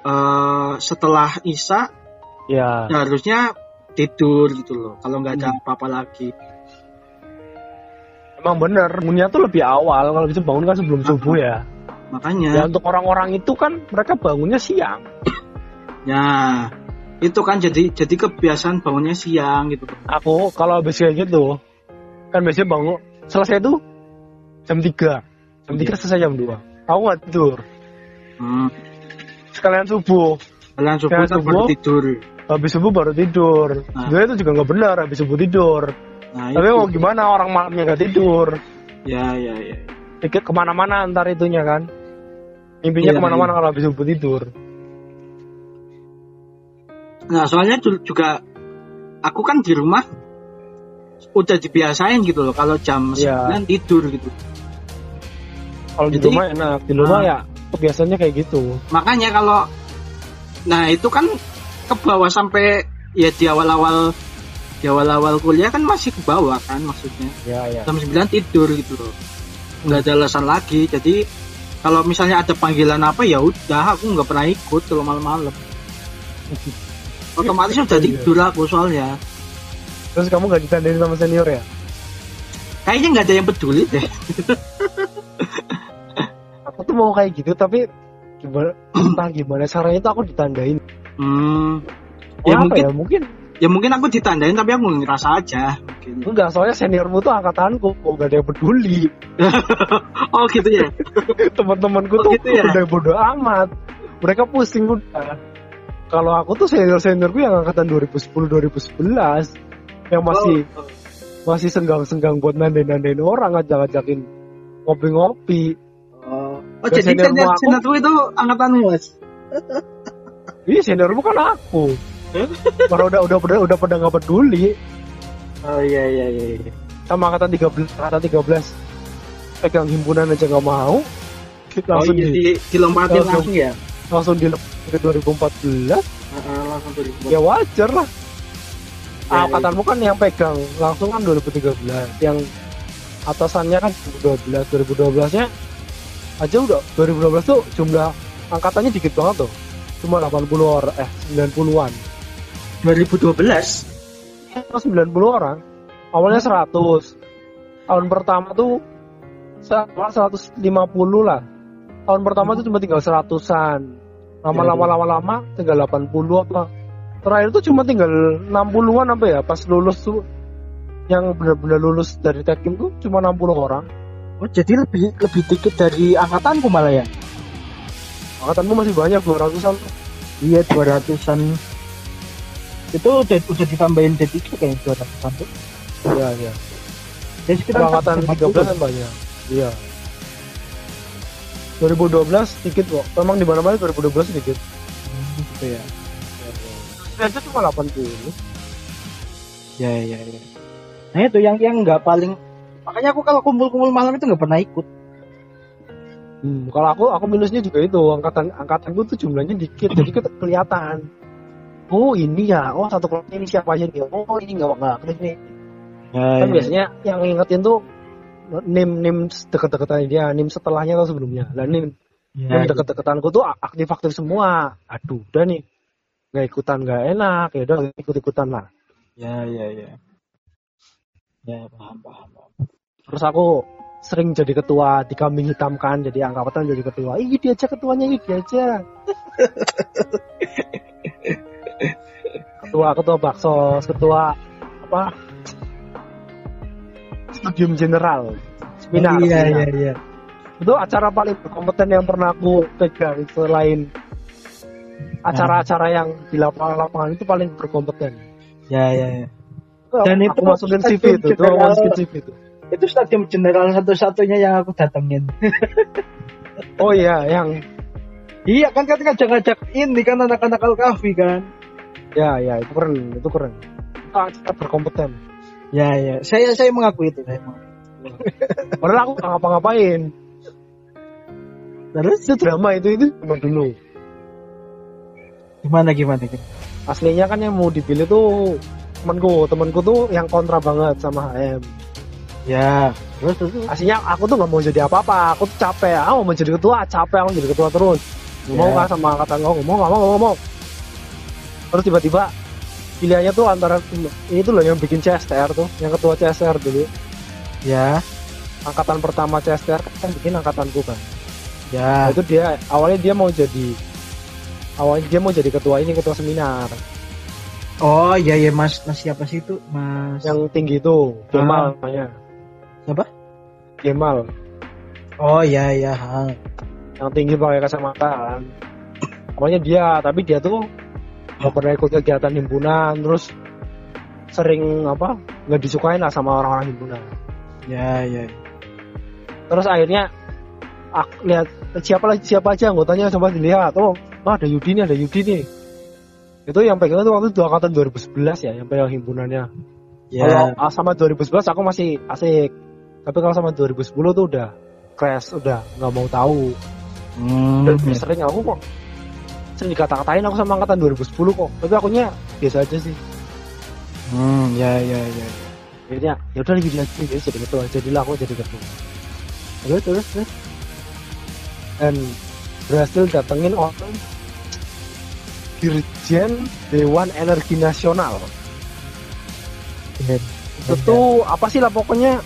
eh, setelah Isya ya Ya, harusnya tidur gitu loh kalau nggak ada Hmm. apa-apa lagi Emang bener, bangunnya tuh lebih awal kalau bisa bangun kan sebelum subuh ya. Ya makanya untuk orang-orang itu kan mereka bangunnya siang. ya itu kan jadi jadi kebiasaan bangunnya siang gitu Aku kalau habis kayak gitu, kan biasanya bangun selesai tuh jam 3 Jam 3 Iya. selesai jam 2 Aku nggak tidur. hmm. Sekalian subuh. kalian subuh Kalian kan subuh? baru tidur Habis subuh baru tidur. Nah. Sebenarnya itu juga nggak benar habis subuh tidur. nah Tapi itu mau gimana orang malamnya nggak tidur. ya ya ya Pikir ke mana-mana antar itunya kan. Mimpinya Iya, ke mana-mana iya. kalau habis subuh tidur. nah soalnya ju- juga aku kan di rumah udah dibiasain gitu loh kalau jam. 9 tidur gitu Kalau di rumah enak, di rumah Ah. ya kebiasaannya kayak gitu. makanya kalau nah itu kan ke bawah sampai ya di awal-awal di awal-awal kuliah kan masih ke bawah kan maksudnya Ya ya. jam 9 tidur gitu loh nggak ada alasan lagi jadi kalau misalnya ada panggilan apa ya udah aku nggak pernah ikut kalau malam-malam otomatis udah Iya. tidur aku soalnya Terus kamu nggak ditandain sama senior ya? kayaknya nggak ada yang peduli deh Aku tuh mau kayak gitu tapi gimana entah gimana caranya itu aku ditandain. hmm, Ya, ya mungkin ya? Mungkin ya mungkin aku ditandain tapi aku ngerasa aja mungkin enggak soalnya seniormu tuh angkatanku kok gak ada yang peduli. oh gitu ya Teman-temanku Oh, tuh gitu ya? udah bodo amat. Mereka pusing udah. Kalau aku tuh senior-seniorku yang angkatan 2010 2011 yang masih Oh, masih senggang-senggang buat nandain-nandain orang ngajak-ngajakin ngopi-ngopi. Oh. Oh, Dan jadi senior aku- senior itu angkatanmu mas Iya seniormu kan aku. Baru udah udah udah udah pada nggak peduli oh iya iya iya iya. sama angkatan 13 angkatan 13 pegang himpunan aja nggak mau oh langsung iya di, di, dilompatin langsung. langsung ya langsung di ke 2014 Heeh, langsung dari ya wajar lah Ya, ya. angkatanmu kan yang pegang langsung kan 2013 yang atasannya kan 2012 2012 nya aja udah 2012 tuh jumlah angkatannya dikit banget tuh. Cuma 80 orang eh 90-an 2012 90 orang. Awalnya 100 tahun pertama tuh sama 150 lah. Tahun pertama tuh cuma tinggal seratusan. Lama-lama Ya, lama-lama tinggal 80 apa. Terakhir tuh cuma tinggal 60-an apa ya pas lulus tuh. Yang benar-benar lulus dari Tekim tuh cuma 60 orang oh jadi lebih lebih dikit dari angkatanku malah ya? Angkatanmu masih banyak 200-an iya 200an itu udah udah ditambahin D3 kayaknya 200an tuh? Iya iya. Jadi sekitar angkatan 13 kan banyak. Iya. 2012 dikit kok. Memang di mana-mana 2012 dikit. Hmm, gitu ya. Aja cuma 80 ya ya ya. Nah itu yang yang nggak paling makanya aku kalau kumpul-kumpul malam itu nggak pernah ikut Hmm, kalau aku aku minusnya juga itu angkatan angkatanku tuh jumlahnya dikit jadi ke- kelihatan. Oh ini ya, oh satu kelas ini siapa aja dia. Oh ini nggak nggak ini. ya, Kan biasanya yang ngingetin tuh nim nim deket-deketan dia, nim setelahnya atau sebelumnya. Lah nim ya, nim deket-deketanku tuh aktif-aktif semua. Aduh, udah nih nggak ikutan nggak enak ya udah ikut-ikutan lah. ya ya ya ya paham paham, paham. Terus aku sering jadi ketua dikambing hitamkan jadi angkatan jadi ketua. Ih dia aja ketuanya ih dia aja. ketua ketua baksos ketua apa studium general seminar, iya seminar. iya iya itu acara paling berkompeten yang pernah aku pegang selain acara-acara yang di lapangan-lapangan itu paling berkompeten ya ya, ya. Dan Dan itu aku masukin CV stadium itu, itu aku masukin CV itu. Itu stadium general satu-satunya yang aku datengin Oh iya, yang iya kan kan ngajak-ngajak ini kan anak-anak Alkafi kan ya ya itu keren, itu keren. Acara berkompeten. ya ya saya saya mengakui itu saya mengakui. Padahal aku nggak ngapa-ngapain. terus Itu drama itu itu cuma dulu. gimana gimana gitu Aslinya kan yang mau dipilih tuh temanku, temanku tuh yang kontra banget sama HM. Ya terus terus Aslinya aku tuh nggak mau jadi apa-apa, aku tuh capek. Aku mau jadi ketua, capek. Aku jadi ketua terus. Nggak mau kan sama angkatan nggak mau, nggak mau, nggak mau. Terus tiba-tiba pilihannya tuh antara ini tuh loh yang bikin CSTR tuh, yang ketua CSTR dulu. ya. Angkatan pertama CSTR kan bikin angkatanku kan. Nah, ya. Itu dia awalnya dia mau jadi awalnya dia mau jadi ketua ini ketua seminar. Oh iya iya. Mas mas siapa sih itu? Mas yang tinggi itu Gemal namanya Siapa? Gemal. Oh iya iya yang tinggi pakai kacamata kan. Awalnya dia tapi dia tuh nggak pernah ikut kegiatan himpunan terus sering apa nggak disukain lah sama orang-orang himpunan. Ya ya. Terus akhirnya aku lihat siapa lagi siapa aja anggotanya coba dilihat. Oh ah, ada Yudi nih ada Yudi nih. Itu yang pegang itu waktu itu angkatan 2011 ya yang pegang himpunannya. Ya. Kalau ah, sama 2011 aku masih asik. Tapi kalau sama 2010 tuh udah crash, udah nggak mau tahu. Hmm, Dan lebih sering aku kok sering dikata-katain aku sama angkatan 2010 kok. Tapi akunya biasa aja sih. hmm, ya ya ya Akhirnya ya udah jadi aja jadi jadi ketua. Jadilah aku jadi ketua. Terus terus terus. Dan berhasil datengin orang Dirjen Dewan Energi Nasional. ya. Itu tuh apa sih lah pokoknya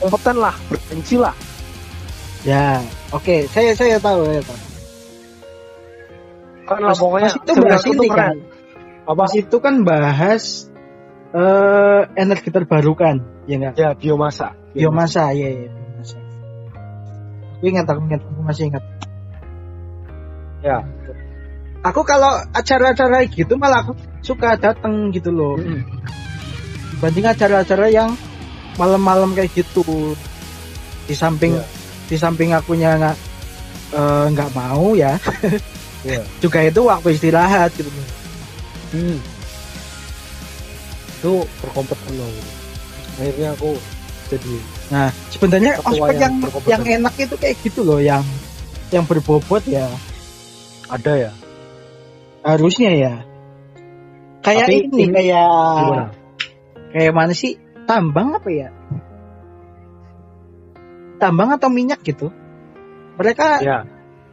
kompeten lah, bergengsi lah. ya oke saya saya tahu saya tahu Kan lah pokoknya itu bahas ini kan. Apa itu kan bahas eh energi terbarukan ya enggak Ya biomasa. biomasa ya ya biomasa aku ingat aku ingat aku masih ingat Ya. aku kalau acara-acara gitu malah aku suka datang gitu loh Mm-mm. dibanding acara-acara yang malam-malam kayak gitu di samping Iya. di samping akunya nggak eh, nggak mau ya Iya. juga itu waktu istirahat gitu Hmm. Itu berkompeten loh. Akhirnya aku jadi nah sebenarnya ospek yang yang yang enak itu kayak gitu loh yang yang berbobot ya ada ya. harusnya ya kayak Tapi ini ini- kayak Gimana? kayak mana sih tambang apa ya tambang atau minyak gitu mereka Ya.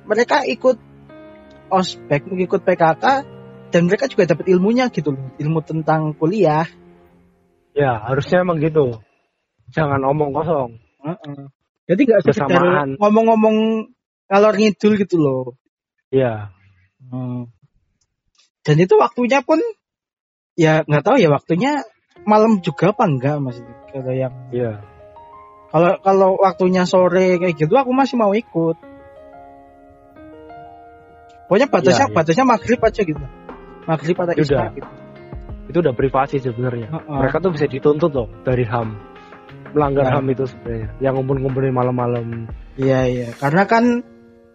mereka ikut ospek ikut PKK dan mereka juga dapat ilmunya gitu loh ilmu tentang kuliah Ya, harusnya emang gitu. Jangan omong kosong. Heeh. jadi nggak sekedar ngomong-ngomong kalor ngidul gitu loh Ya, Hmm. dan itu waktunya pun ya nggak tahu ya waktunya malam juga apa enggak mas kalau yang ya. kalau kalau waktunya sore kayak gitu aku masih mau ikut pokoknya batasnya Ya, ya. batasnya maghrib aja gitu maghrib atau isya gitu Itu udah privasi sebenarnya. Heeh. Mereka tuh bisa dituntut loh dari HAM. Melanggar Ya. HAM itu sebenarnya. Yang ngumpul-ngumpulin malam-malam. Iya iya, karena kan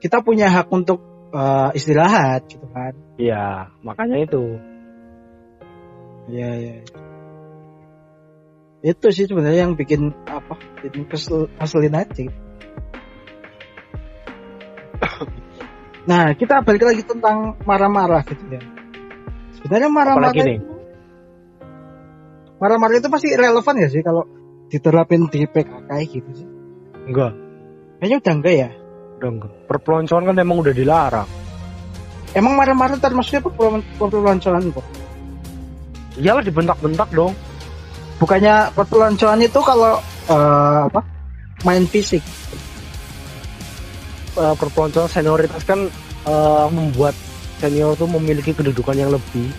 kita punya hak untuk eh, istirahat gitu kan. Iya, makanya itu. Iya iya. Itu sih sebenarnya yang bikin apa? Bikin kesel, ngeselin aja. nah kita balik lagi tentang marah-marah gitu ya. Sebenarnya marah-marah itu, marah-marah itu pasti relevan ya sih kalau diterapin di PKK gitu sih. Enggak, Kayaknya udah enggak ya. udah enggak. Perpeloncoan kan emang udah dilarang. Emang marah-marah termasuknya perpelon- perpeloncoan kok. Iyalah dibentak-bentak dong. Bukannya perpeloncoan itu kalau eh, apa main fisik Eh, perpeloncoan senioritas kan eh, membuat senior tuh memiliki kedudukan yang lebih.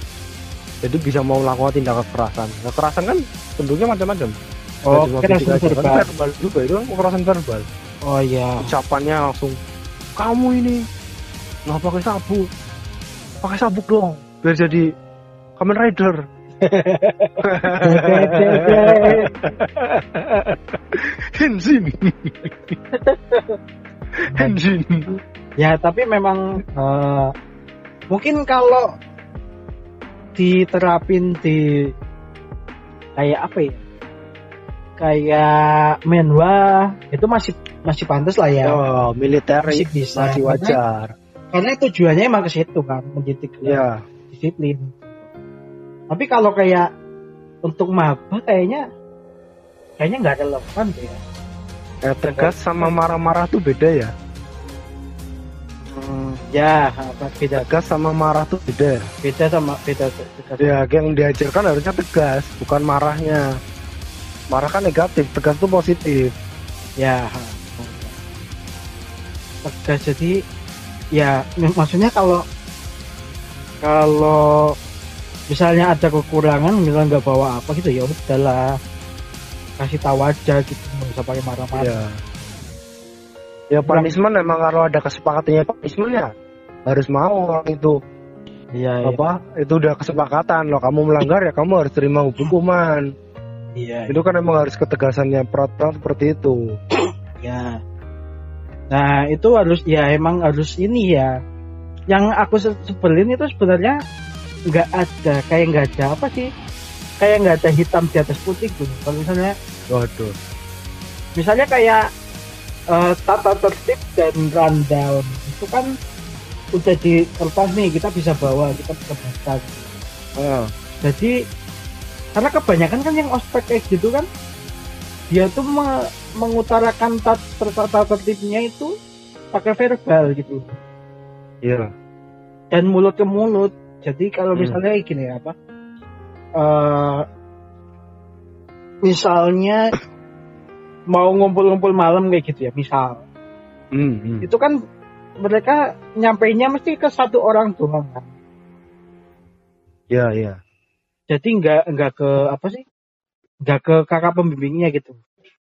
Jadi bisa mau melakukan tindakan kekerasan. Kekerasan kan bentuknya macam-macam. oh kekerasan fisik aja, kan verbal verbal juga itu kan kekerasan verbal. oh iya Ucapannya langsung kamu ini nggak pakai sabuk, pakai sabuk dong biar jadi Kamen Rider. Henshin. Henshin. ya tapi memang eh, mungkin kalau diterapin di kayak apa ya kayak menwa itu masih masih pantas lah ya Oh, militer masih bisa masih wajar. karena tujuannya emang ke situ kan mendidik Ya, disiplin. Tapi kalau kayak untuk maba kayaknya kayaknya nggak relevan deh. ya. kayak tegas sama marah-marah tuh beda ya. Hmm, ya apa, beda Tegas sama marah tuh beda. beda sama beda beda. Ya, yang diajarkan harusnya tegas, bukan marahnya. Marah kan negatif, tegas tuh positif. Ya. Tegas jadi ya mak- maksudnya kalau kalau misalnya ada kekurangan misalnya nggak bawa apa gitu ya udahlah kasih tahu aja gitu nggak usah pakai marah-marah. Ya. Ya punishment emang kalau ada kesepakatannya punishment ya harus mau orang itu Iya, iya. apa itu udah kesepakatan loh kamu melanggar ya kamu harus terima hukuman Iya. itu kan emang harus ketegasannya peraturan seperti itu Ya. Nah, itu harus ya emang harus ini ya. Yang aku se- sebelin itu sebenarnya nggak ada kayak nggak ada apa sih? Kayak nggak ada hitam di atas putih gitu. Kalau misalnya waduh misalnya kayak eh, tata tertib dan rundown itu kan udah di kertas nih kita bisa bawa kita bisa baca. ah, Jadi karena kebanyakan kan yang ospek kayak gitu kan dia tuh me- mengutarakan tat- tata tertibnya itu pakai verbal gitu iya dan mulut ke mulut. Jadi kalau Hmm. misalnya kayak gini apa? eh misalnya mau ngumpul-ngumpul malam kayak gitu ya, misal hmm, hmm. itu kan mereka nyampainya mesti ke satu orang doang kan. iya iya Jadi nggak nggak ke apa sih? Nggak ke kakak pembimbingnya gitu.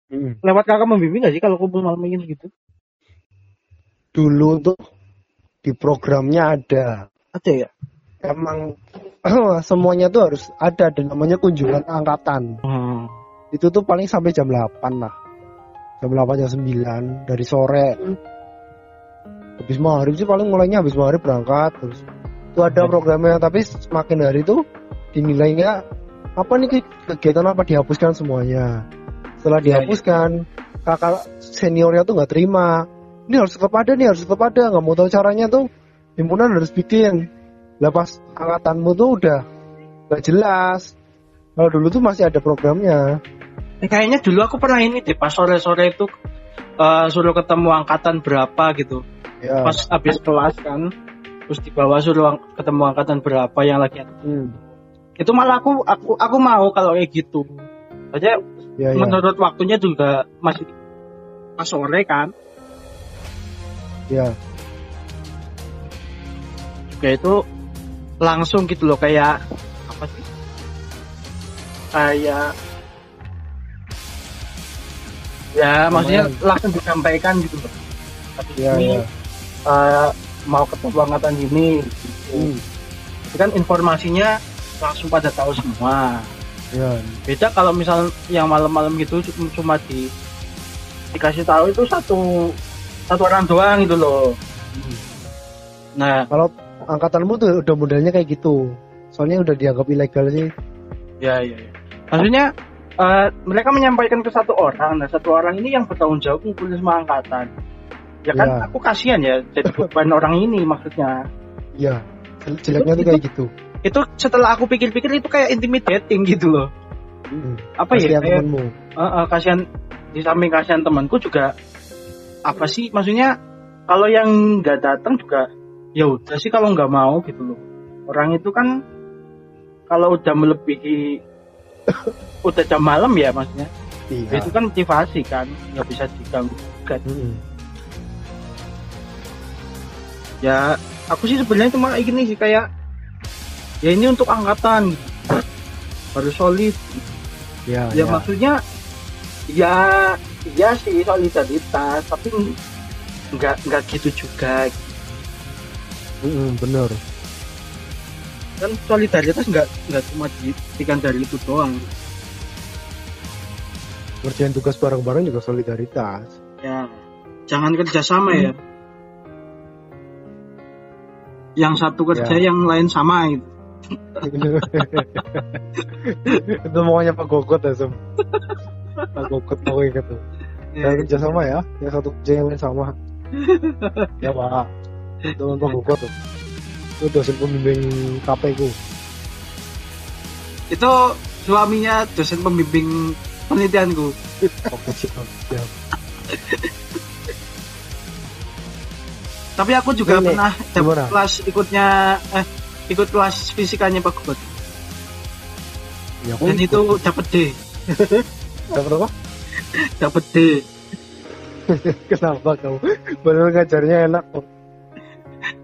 Hmm. Lewat kakak pembimbing nggak sih kalau kumpul malam ini gitu? dulu tuh di programnya ada Ada ya? Emang semuanya tuh harus ada dan namanya kunjungan angkatan Hmm. itu tuh paling sampai jam 8 lah jam 8 jam 9 dari sore habis maghrib sih paling mulainya habis maghrib berangkat terus itu ada Oke. programnya tapi semakin hari itu dinilainya apa nih kegiatan apa dihapuskan semuanya setelah Iya, iya. dihapuskan kakak seniornya tuh nggak terima ini harus tetap ada nih harus tetap ada nggak mau tahu caranya tuh himpunan harus bikin lah pas angkatanmu tuh udah nggak jelas kalau dulu tuh masih ada programnya Eh, kayaknya dulu aku pernah ini deh pas sore-sore itu eh, suruh ketemu angkatan berapa gitu. ya Pas habis kelas kan. terus dibawa suruh ang- ketemu angkatan berapa yang lagi Hmm. itu malah aku aku aku mau kalau kayak gitu aja Ya, ya. menurut waktunya juga masih pas sore kan Ya. juga itu langsung gitu loh kayak apa sih? Kayak ya maksudnya langsung disampaikan gitu loh. Tapi Ya, ini ya. eh, mau ketemu angkatan ini Hmm. itu kan informasinya langsung pada tahu semua. Ya. beda kalau misal yang malam-malam gitu cuma- di dikasih tahu itu satu satu orang doang gitu loh. Nah Kalau angkatanmu tuh udah modelnya kayak gitu. Soalnya udah dianggap ilegal sih. ya ya, ya. maksudnya eh, mereka menyampaikan ke satu orang nah satu orang ini yang bertanggung jawab ngumpulin semua angkatan ya kan Ya. aku kasihan ya jadi beban orang ini maksudnya Iya. Jel- Jeleknya tuh kayak gitu. itu setelah aku pikir-pikir itu kayak intimidating gitu loh Hmm. apa ya Kasihan kayak temenmu. Eh, eh, kasihan di samping kasihan temanku juga apa sih maksudnya kalau yang nggak datang juga ya udah sih kalau nggak mau gitu loh orang itu kan kalau udah melebihi udah jam malam ya maksudnya Iya. itu kan motivasi kan nggak bisa diganggu gugat Hmm. ya aku sih sebenarnya cuma gini sih kayak ya ini untuk angkatan gitu. baru solid Ya, ya ya. maksudnya ya ya sih solidaritas tapi nggak nggak gitu juga Hmm, bener. kan solidaritas nggak nggak cuma diberikan dari itu doang. Ngerjain tugas bareng-bareng juga solidaritas. ya jangan kerjasama ya. Yang satu kerja Ya. yang lain sama gitu. Itu maunya Pak Gogot ya Sem. Pak Gogot mau ingat tuh Ya, kerja sama ya. Yang satu kerja yang lain sama. Ya Pak dengan Pak Gogot tuh. Itu dosen pembimbing KP ku. Itu suaminya dosen pembimbing penelitianku oke siap siap tapi aku juga Ini, pernah dapat kelas ikutnya eh ikut kelas fisikanya Pak Gubot ya dan itu dapat D. Dapat apa? Dapat D. Kenapa kamu? Benar ngajarnya enak kok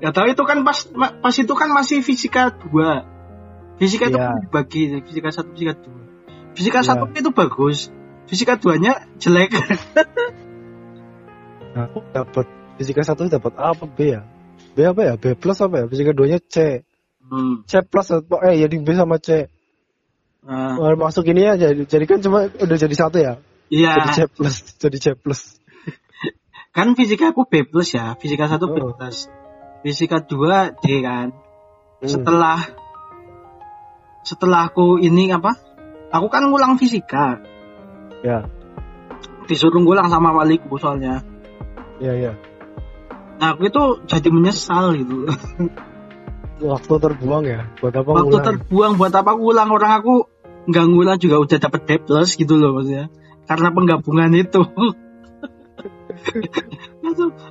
Ya tahu itu kan pas pas itu kan masih fisika 2. Fisika itu Iya. kan dibagi fisika 1 fisika 2. Fisika Iya. 1 itu bagus. Fisika 2-nya jelek. Nah, aku dapat fisika satu dapat A apa B ya B apa ya B plus apa ya fisika 2 nya C Hmm. C plus apa eh ya di B sama C Nah, Oh, masuk ini ya jadi, jadi kan cuma udah jadi satu ya iya, jadi C plus jadi C plus kan fisika aku B plus ya. Fisika 1 B Oh. Fisika 2 D kan. Hmm. Setelah setelah aku ini apa? Aku kan ngulang fisika. ya Disuruh ngulang sama waliku soalnya. ya ya Nah, aku itu jadi menyesal gitu. waktu terbuang ya buat apa waktu ngulang terbuang buat apa aku ulang orang aku nggak ngulang juga udah dapet D plus gitu loh maksudnya karena penggabungan itu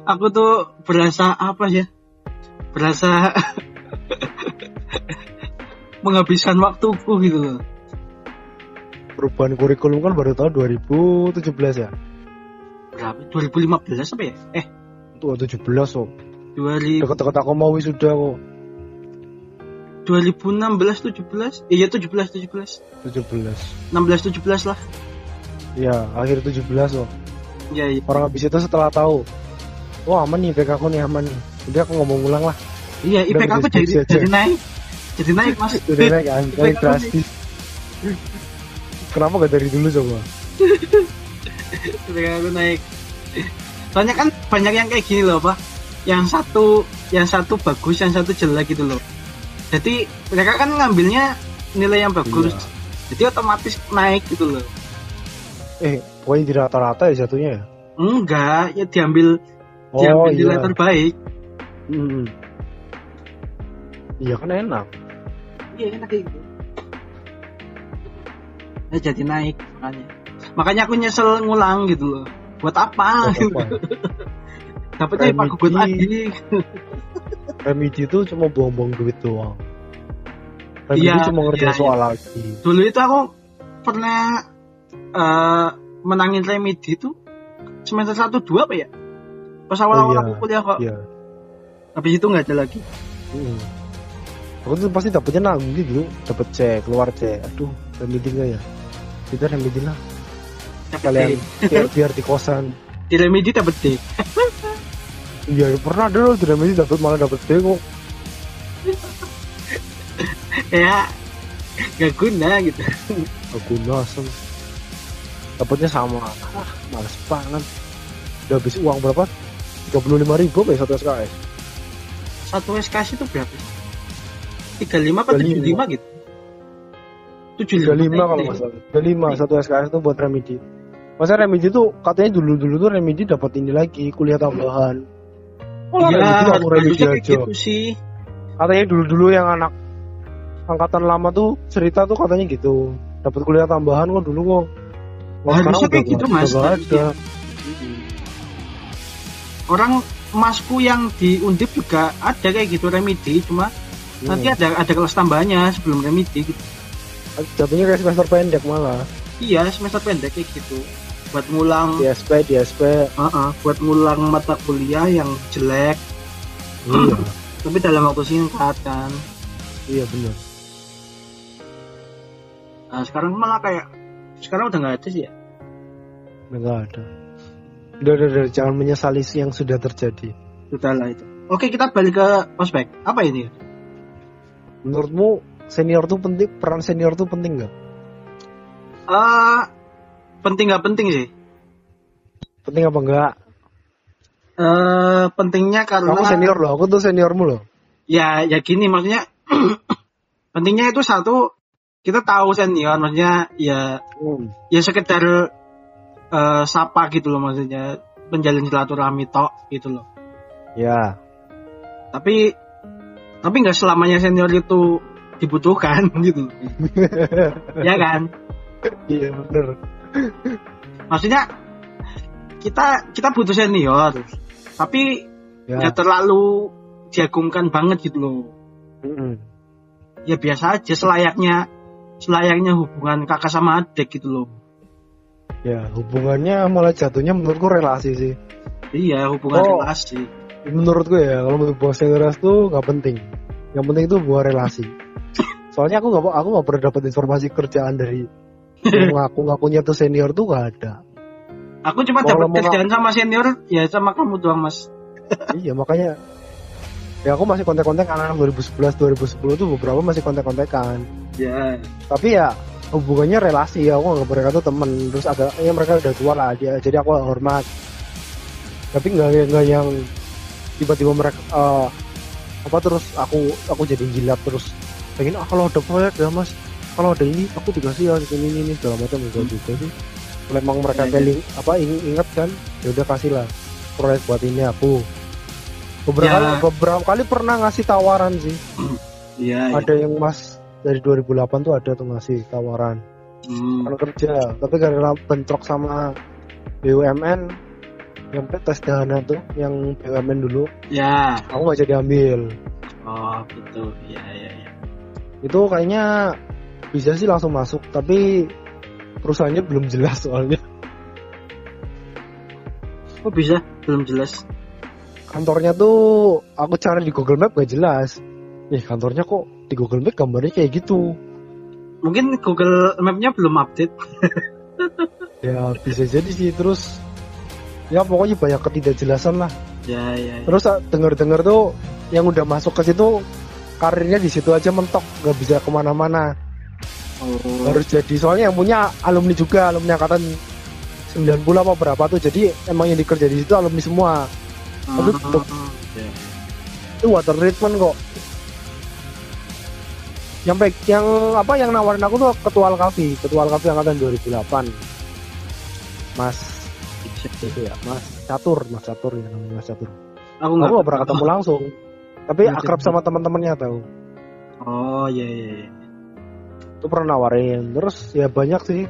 aku tuh berasa apa ya berasa menghabiskan waktuku gitu loh. Perubahan kurikulum kan baru tahun 2017 ya? Berapa? 2015 apa ya? Eh. Tuh 17 oh. 2000 deket-deket aku mau wisuda kok 2016 17 iya 17 17 17 16 17 lah. Ya akhir 17 oh. Ya, ya. orang habis itu setelah tahu wah aman nih PK aku nih aman nih udah aku ngomong ulang lah. Iya IPK aku jadi, jadi naik. Jadi naik mas. Udah naik kan naik IPK drastis kenapa gak dari dulu coba? Ketika aku naik. Soalnya kan banyak yang kayak gini loh pak. Yang satu yang satu bagus yang satu jelek gitu loh. Jadi mereka kan ngambilnya nilai yang bagus. Iya. jadi otomatis naik gitu loh. Eh pokoknya di rata-rata ya jatuhnya ya? Enggak ya diambil oh diambil nilai iya. terbaik Hmm. iya kan enak. Iya enak kayak gitu. Ya jadi naik makanya. Makanya aku nyesel ngulang gitu loh. Buat apa? Buat apa? dapetnya pak gugut lagi. Remedi itu cuma buang-buang duit doang. Remedi Iya, cuma ngerjain iya, soal lagi. Dulu itu aku pernah eh, menangin remedi itu semester 1 2 apa ya? Pas awal-awal Oh, iya. aku kuliah kok. iya Habis itu nggak ada lagi. Mm. Aku tuh pasti dapetnya nanggung gitu, dapet C, keluar C. Aduh, remedi nggak ya? Kita remedi lah. Kalian biar, biar di kosan. Di remedi dapet D. Iya, pernah ada loh di remedi dapet malah dapet D kok. ya nggak guna gitu. Aku nasem. Dapetnya sama. Ah, males banget. Udah habis uang berapa? 35 ribu ya satu SKS. Satu SKS itu berapa? 35 apa 35. 75 gitu? 35 75 kalau nggak salah. 35 satu SKS itu buat remedi. Masa remedi tuh katanya dulu-dulu tuh remedi dapat ini lagi kuliah tambahan. Oh, Iya, mau remedi harusnya kayak gitu sih. katanya dulu-dulu yang anak angkatan lama tuh cerita tuh katanya gitu dapat kuliah tambahan kok dulu kok Wah, Harusnya sekarang kayak gitu, Mas. ada Orang masku yang di Undip juga ada kayak gitu remedi, cuma nanti Hmm. ada ada kelas tambahnya sebelum remedi gitu. jatuhnya kayak semester pendek malah. Iya, semester pendek kayak gitu. Buat ngulang di SP di SP Heeh, buat ngulang mata kuliah yang jelek. Iya. Tapi dalam waktu singkat kan. Iya benar nah, sekarang malah kayak sekarang udah nggak ada sih ya? Nggak ada udah, udah, udah, jangan menyesali yang sudah terjadi. Sudah lah itu. Oke kita balik ke ospek apa ini? Menurutmu senior tuh penting peran senior tuh penting nggak? Eh penting nggak penting sih? Penting apa enggak Eh pentingnya karena aku senior loh aku tuh seniormu loh. Ya ya gini maksudnya pentingnya itu satu kita tahu senior maksudnya ya hmm. ya sekedar eh, sapa gitu loh maksudnya. Menjalin silaturahmi tok gitu loh. Ya. Tapi tapi nggak selamanya senior itu dibutuhkan gitu. Ya kan? Iya bener. Maksudnya kita kita butuh senior. Tapi ya. nggak terlalu diagungkan banget gitu loh. Mm-mm. ya biasa aja selayaknya selayaknya hubungan kakak sama adik gitu loh Ya, hubungannya malah jatuhnya menurutku relasi sih. iya hubungan Oh. relasi Menurutku ya, kalau menurut bos senioritas tuh nggak penting. Yang penting itu buah relasi. Soalnya aku nggak aku nggak pernah dapat informasi kerjaan dari yang ngaku ngakunya tuh senior tuh nggak ada. aku cuma dapat kerjaan sama senior ya sama kamu doang mas iya makanya ya aku masih kontak-kontak anak 2011 2010 tuh beberapa masih kontak-kontakan. ya Tapi ya hubungannya relasi. Ya aku nggak mereka tuh temen. Terus agak ya mereka udah tua lah dia jadi aku hormat. Tapi nggak nggak yang tiba-tiba mereka eh, apa terus aku aku jadi gila terus. Pengen ah kalau ada proyek ya mas. Kalau ada ini aku dikasih ya ini ini, ini segala macam enggak juga sih. Kalau emang mereka Ya, feeling apa ingin ingat kan ya udah kasih lah proyek buat ini aku. Beberapa Ya. kali, beberapa kali pernah ngasih tawaran sih. Iya. ada yang mas dari 2008 tuh ada tuh ngasih tawaran. Hmm. kalau kerja tapi karena bentrok sama BUMN yang tes dana tuh yang BUMN dulu ya. aku nggak jadi ambil. Oh gitu. Iya iya iya. Itu kayaknya bisa sih langsung masuk tapi perusahaannya belum jelas soalnya. Kok bisa? Belum jelas? Kantornya tuh aku cari di Google Map gak jelas. Ih kantornya kok di Google Map gambarnya kayak gitu. Mungkin Google Map-nya belum update. Ya bisa jadi sih terus ya pokoknya banyak ketidakjelasan lah. Ya ya, ya. terus ah, denger-denger tuh yang udah masuk ke situ karirnya di situ aja mentok nggak bisa ke mana-mana. Oh. Harus jadi soalnya yang punya alumni juga alumni angkatan 90 apa berapa tuh jadi emang yang dikerja di situ alumni semua. Tapi ya. itu water treatment kok yang baik yang apa yang nawarin aku tuh ketua Alkafi ketua Alkafi angkatan 2008 mas itu ya mas catur mas catur ya namanya mas catur. Aku nggak gak pernah ketemu langsung tapi Nggak akrab sama teman-temannya tahu. Oh iya iya iya. itu pernah nawarin terus ya banyak sih.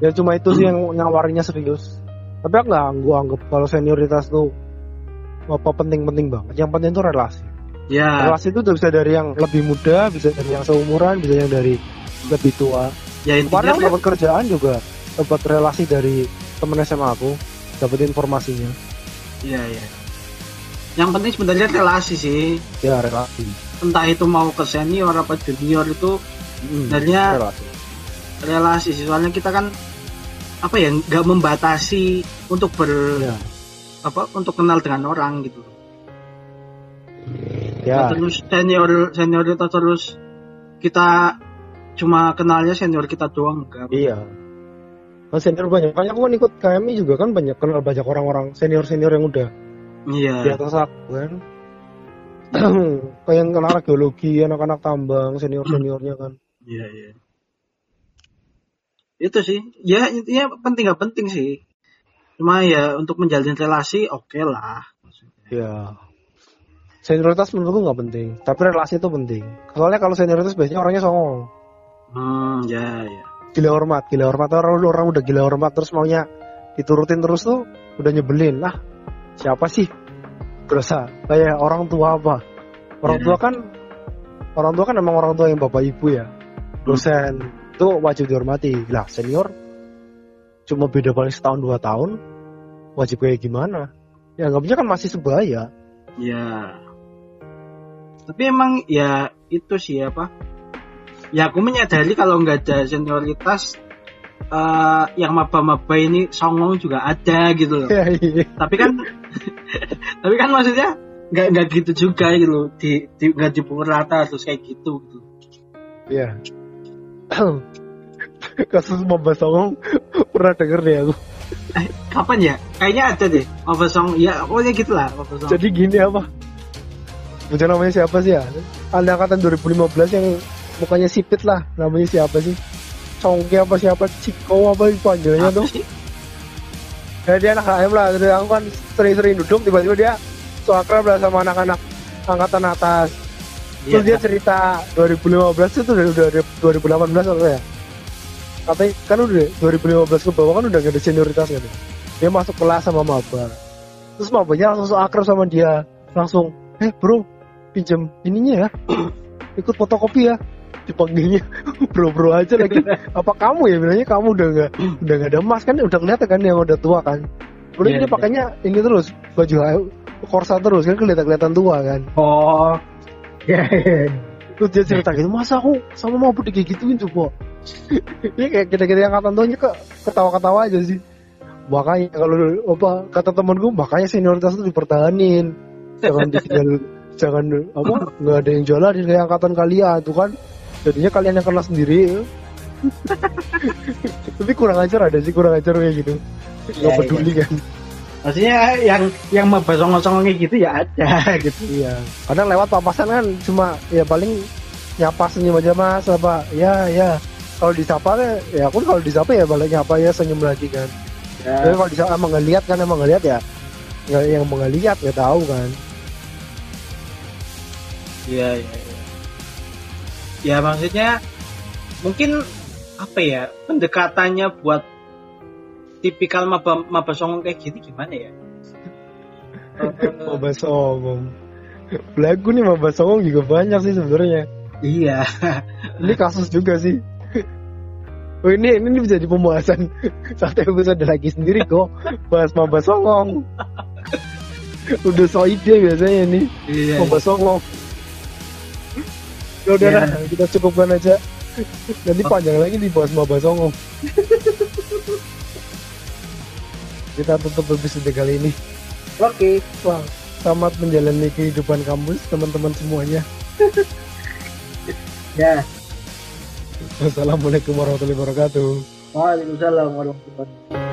Ya cuma itu sih yang nawarinnya serius. Tapi aku nggak gua anggap kalau senioritas tuh apa penting-penting banget. Yang penting itu relasi. Ya, Relasi itu bisa dari yang lebih muda, bisa dari yang seumuran, bisa yang dari lebih tua. ya intinya Kemarin dapat kerjaan juga dapat relasi dari temen SMA aku, dapat informasinya. Iya, iya. Yang penting sebenarnya relasi sih. Ya relasi. Entah itu mau ke senior apa junior itu Hmm, Sebenarnya- relasi. relasi sih. Soalnya kita kan apa ya nggak membatasi untuk ber Ya. apa untuk kenal dengan orang gitu. Ya. Terus senior senior itu terus kita cuma kenalnya senior kita doang enggak. Iya. Kan senior banyak. Makanya aku kan ikut KMI juga kan banyak kenal banyak orang-orang senior-senior yang udah di Iya. atas aku kan. Kayak yang kenal geologi, anak-anak tambang, senior-seniornya kan. Iya, iya. Itu sih. Ya intinya penting nggak penting sih. Cuma ya untuk menjalin relasi oke lah. Ya. Senioritas menurutku nggak penting, tapi relasi itu penting. Soalnya kalau senioritas biasanya orangnya songong. Hmm, ya, ya. Gila hormat, gila hormat orang orang udah gila hormat terus maunya diturutin terus tuh udah nyebelin lah. Siapa sih? Berasa kayak orang tua apa? Orang Iya. tua kan orang tua kan emang orang tua yang bapak ibu ya. Dosen itu wajib dihormati. Lah senior cuma beda paling setahun dua tahun wajib kayak gimana? Ya anggapnya kan masih sebaya. Ya. Tapi emang ya itu sih apa? Ya aku menyadari kalau nggak ada senioritas eh, yang maba-maba ini songong juga ada gitu loh. Ya, iya. tapi kan tapi kan maksudnya nggak nggak gitu juga gitu loh. Di, di nggak dipukul rata terus kayak gitu. gitu. Iya. Kasus Mamba Songong pernah denger deh aku. Kapan ya? Kayaknya ada deh. Maba song ya pokoknya gitulah maba song. Jadi gini apa? Bocah namanya siapa sih ya? Ada angkatan 2015 yang mukanya sipit lah. Namanya siapa sih? Songke apa siapa? Ciko apa panggilannya Apa tuh? Ya dia anak HM lah. Jadi aku kan sering-sering duduk tiba-tiba dia so akrab lah sama anak-anak angkatan atas. Iya, Terus dia cerita 2015 itu udah udah udah 2018 apa ya? Katanya kan udah 2015 ke bawah kan udah gak ada senioritas kan. ya. Dia masuk kelas sama maba. Terus mabanya langsung so akrab sama dia. Langsung, eh bro, pinjam ininya ya. Ikut fotokopi ya. Dipanggilnya bro-bro aja lagi. Apa kamu ya bilangnya kamu udah gak udah gak ada emas kan udah kelihatan kan yang udah tua kan. Udah Iya, dia iya. pakainya ini terus baju korsa terus kan kelihatan kelihatan tua kan. Oh. Ya, ya. Terus dia cerita gitu, masa aku sama mau kayak gituin coba. Ini kayak kita-kita yang angkatan tuanya ke ketawa-ketawa aja sih. Makanya kalau apa kata temanku makanya senioritas itu dipertahanin. Jangan ditinggal jangan apa nggak ada yang jualan di kayak angkatan kalian tuh kan. Jadinya kalian yang kena sendiri. Tapi kurang ajar ada sih kurang ajar kayak gitu. Nggak Iya, peduli kan. Maksudnya yang yang kayak gitu ya ada gitu. Iya. Kadang lewat papasan kan cuma ya paling nyapa senyum aja mas apa ya ya kalau disapa ya aku kalau disapa ya balik nyapa ya senyum lagi kan tapi Ya, kalau disapa emang nggak lihat kan emang nggak lihat ya nggak yang mau nggak lihat nggak tahu kan iya, iya. iya. Ya maksudnya mungkin apa ya pendekatannya buat tipikal maba maba songong kayak gitu gimana ya? mau bahas songong belagu nih mau bahas songong juga banyak sih sebenarnya iya. ini kasus juga sih Oh ini ini bisa jadi pembahasan satu episode lagi sendiri kok bahas maba songong udah so ide biasanya ini Iya. Maba songong ya udah Ya. dah, kita cukupkan aja nanti panjang lagi dibahas maba songong kita tutup episode kali ini Oke. Wah, selamat menjalani kehidupan kampus teman-teman semuanya Ya. wassalamualaikum warahmatullahi wabarakatuh Waalaikumsalam warahmatullahi wabarakatuh.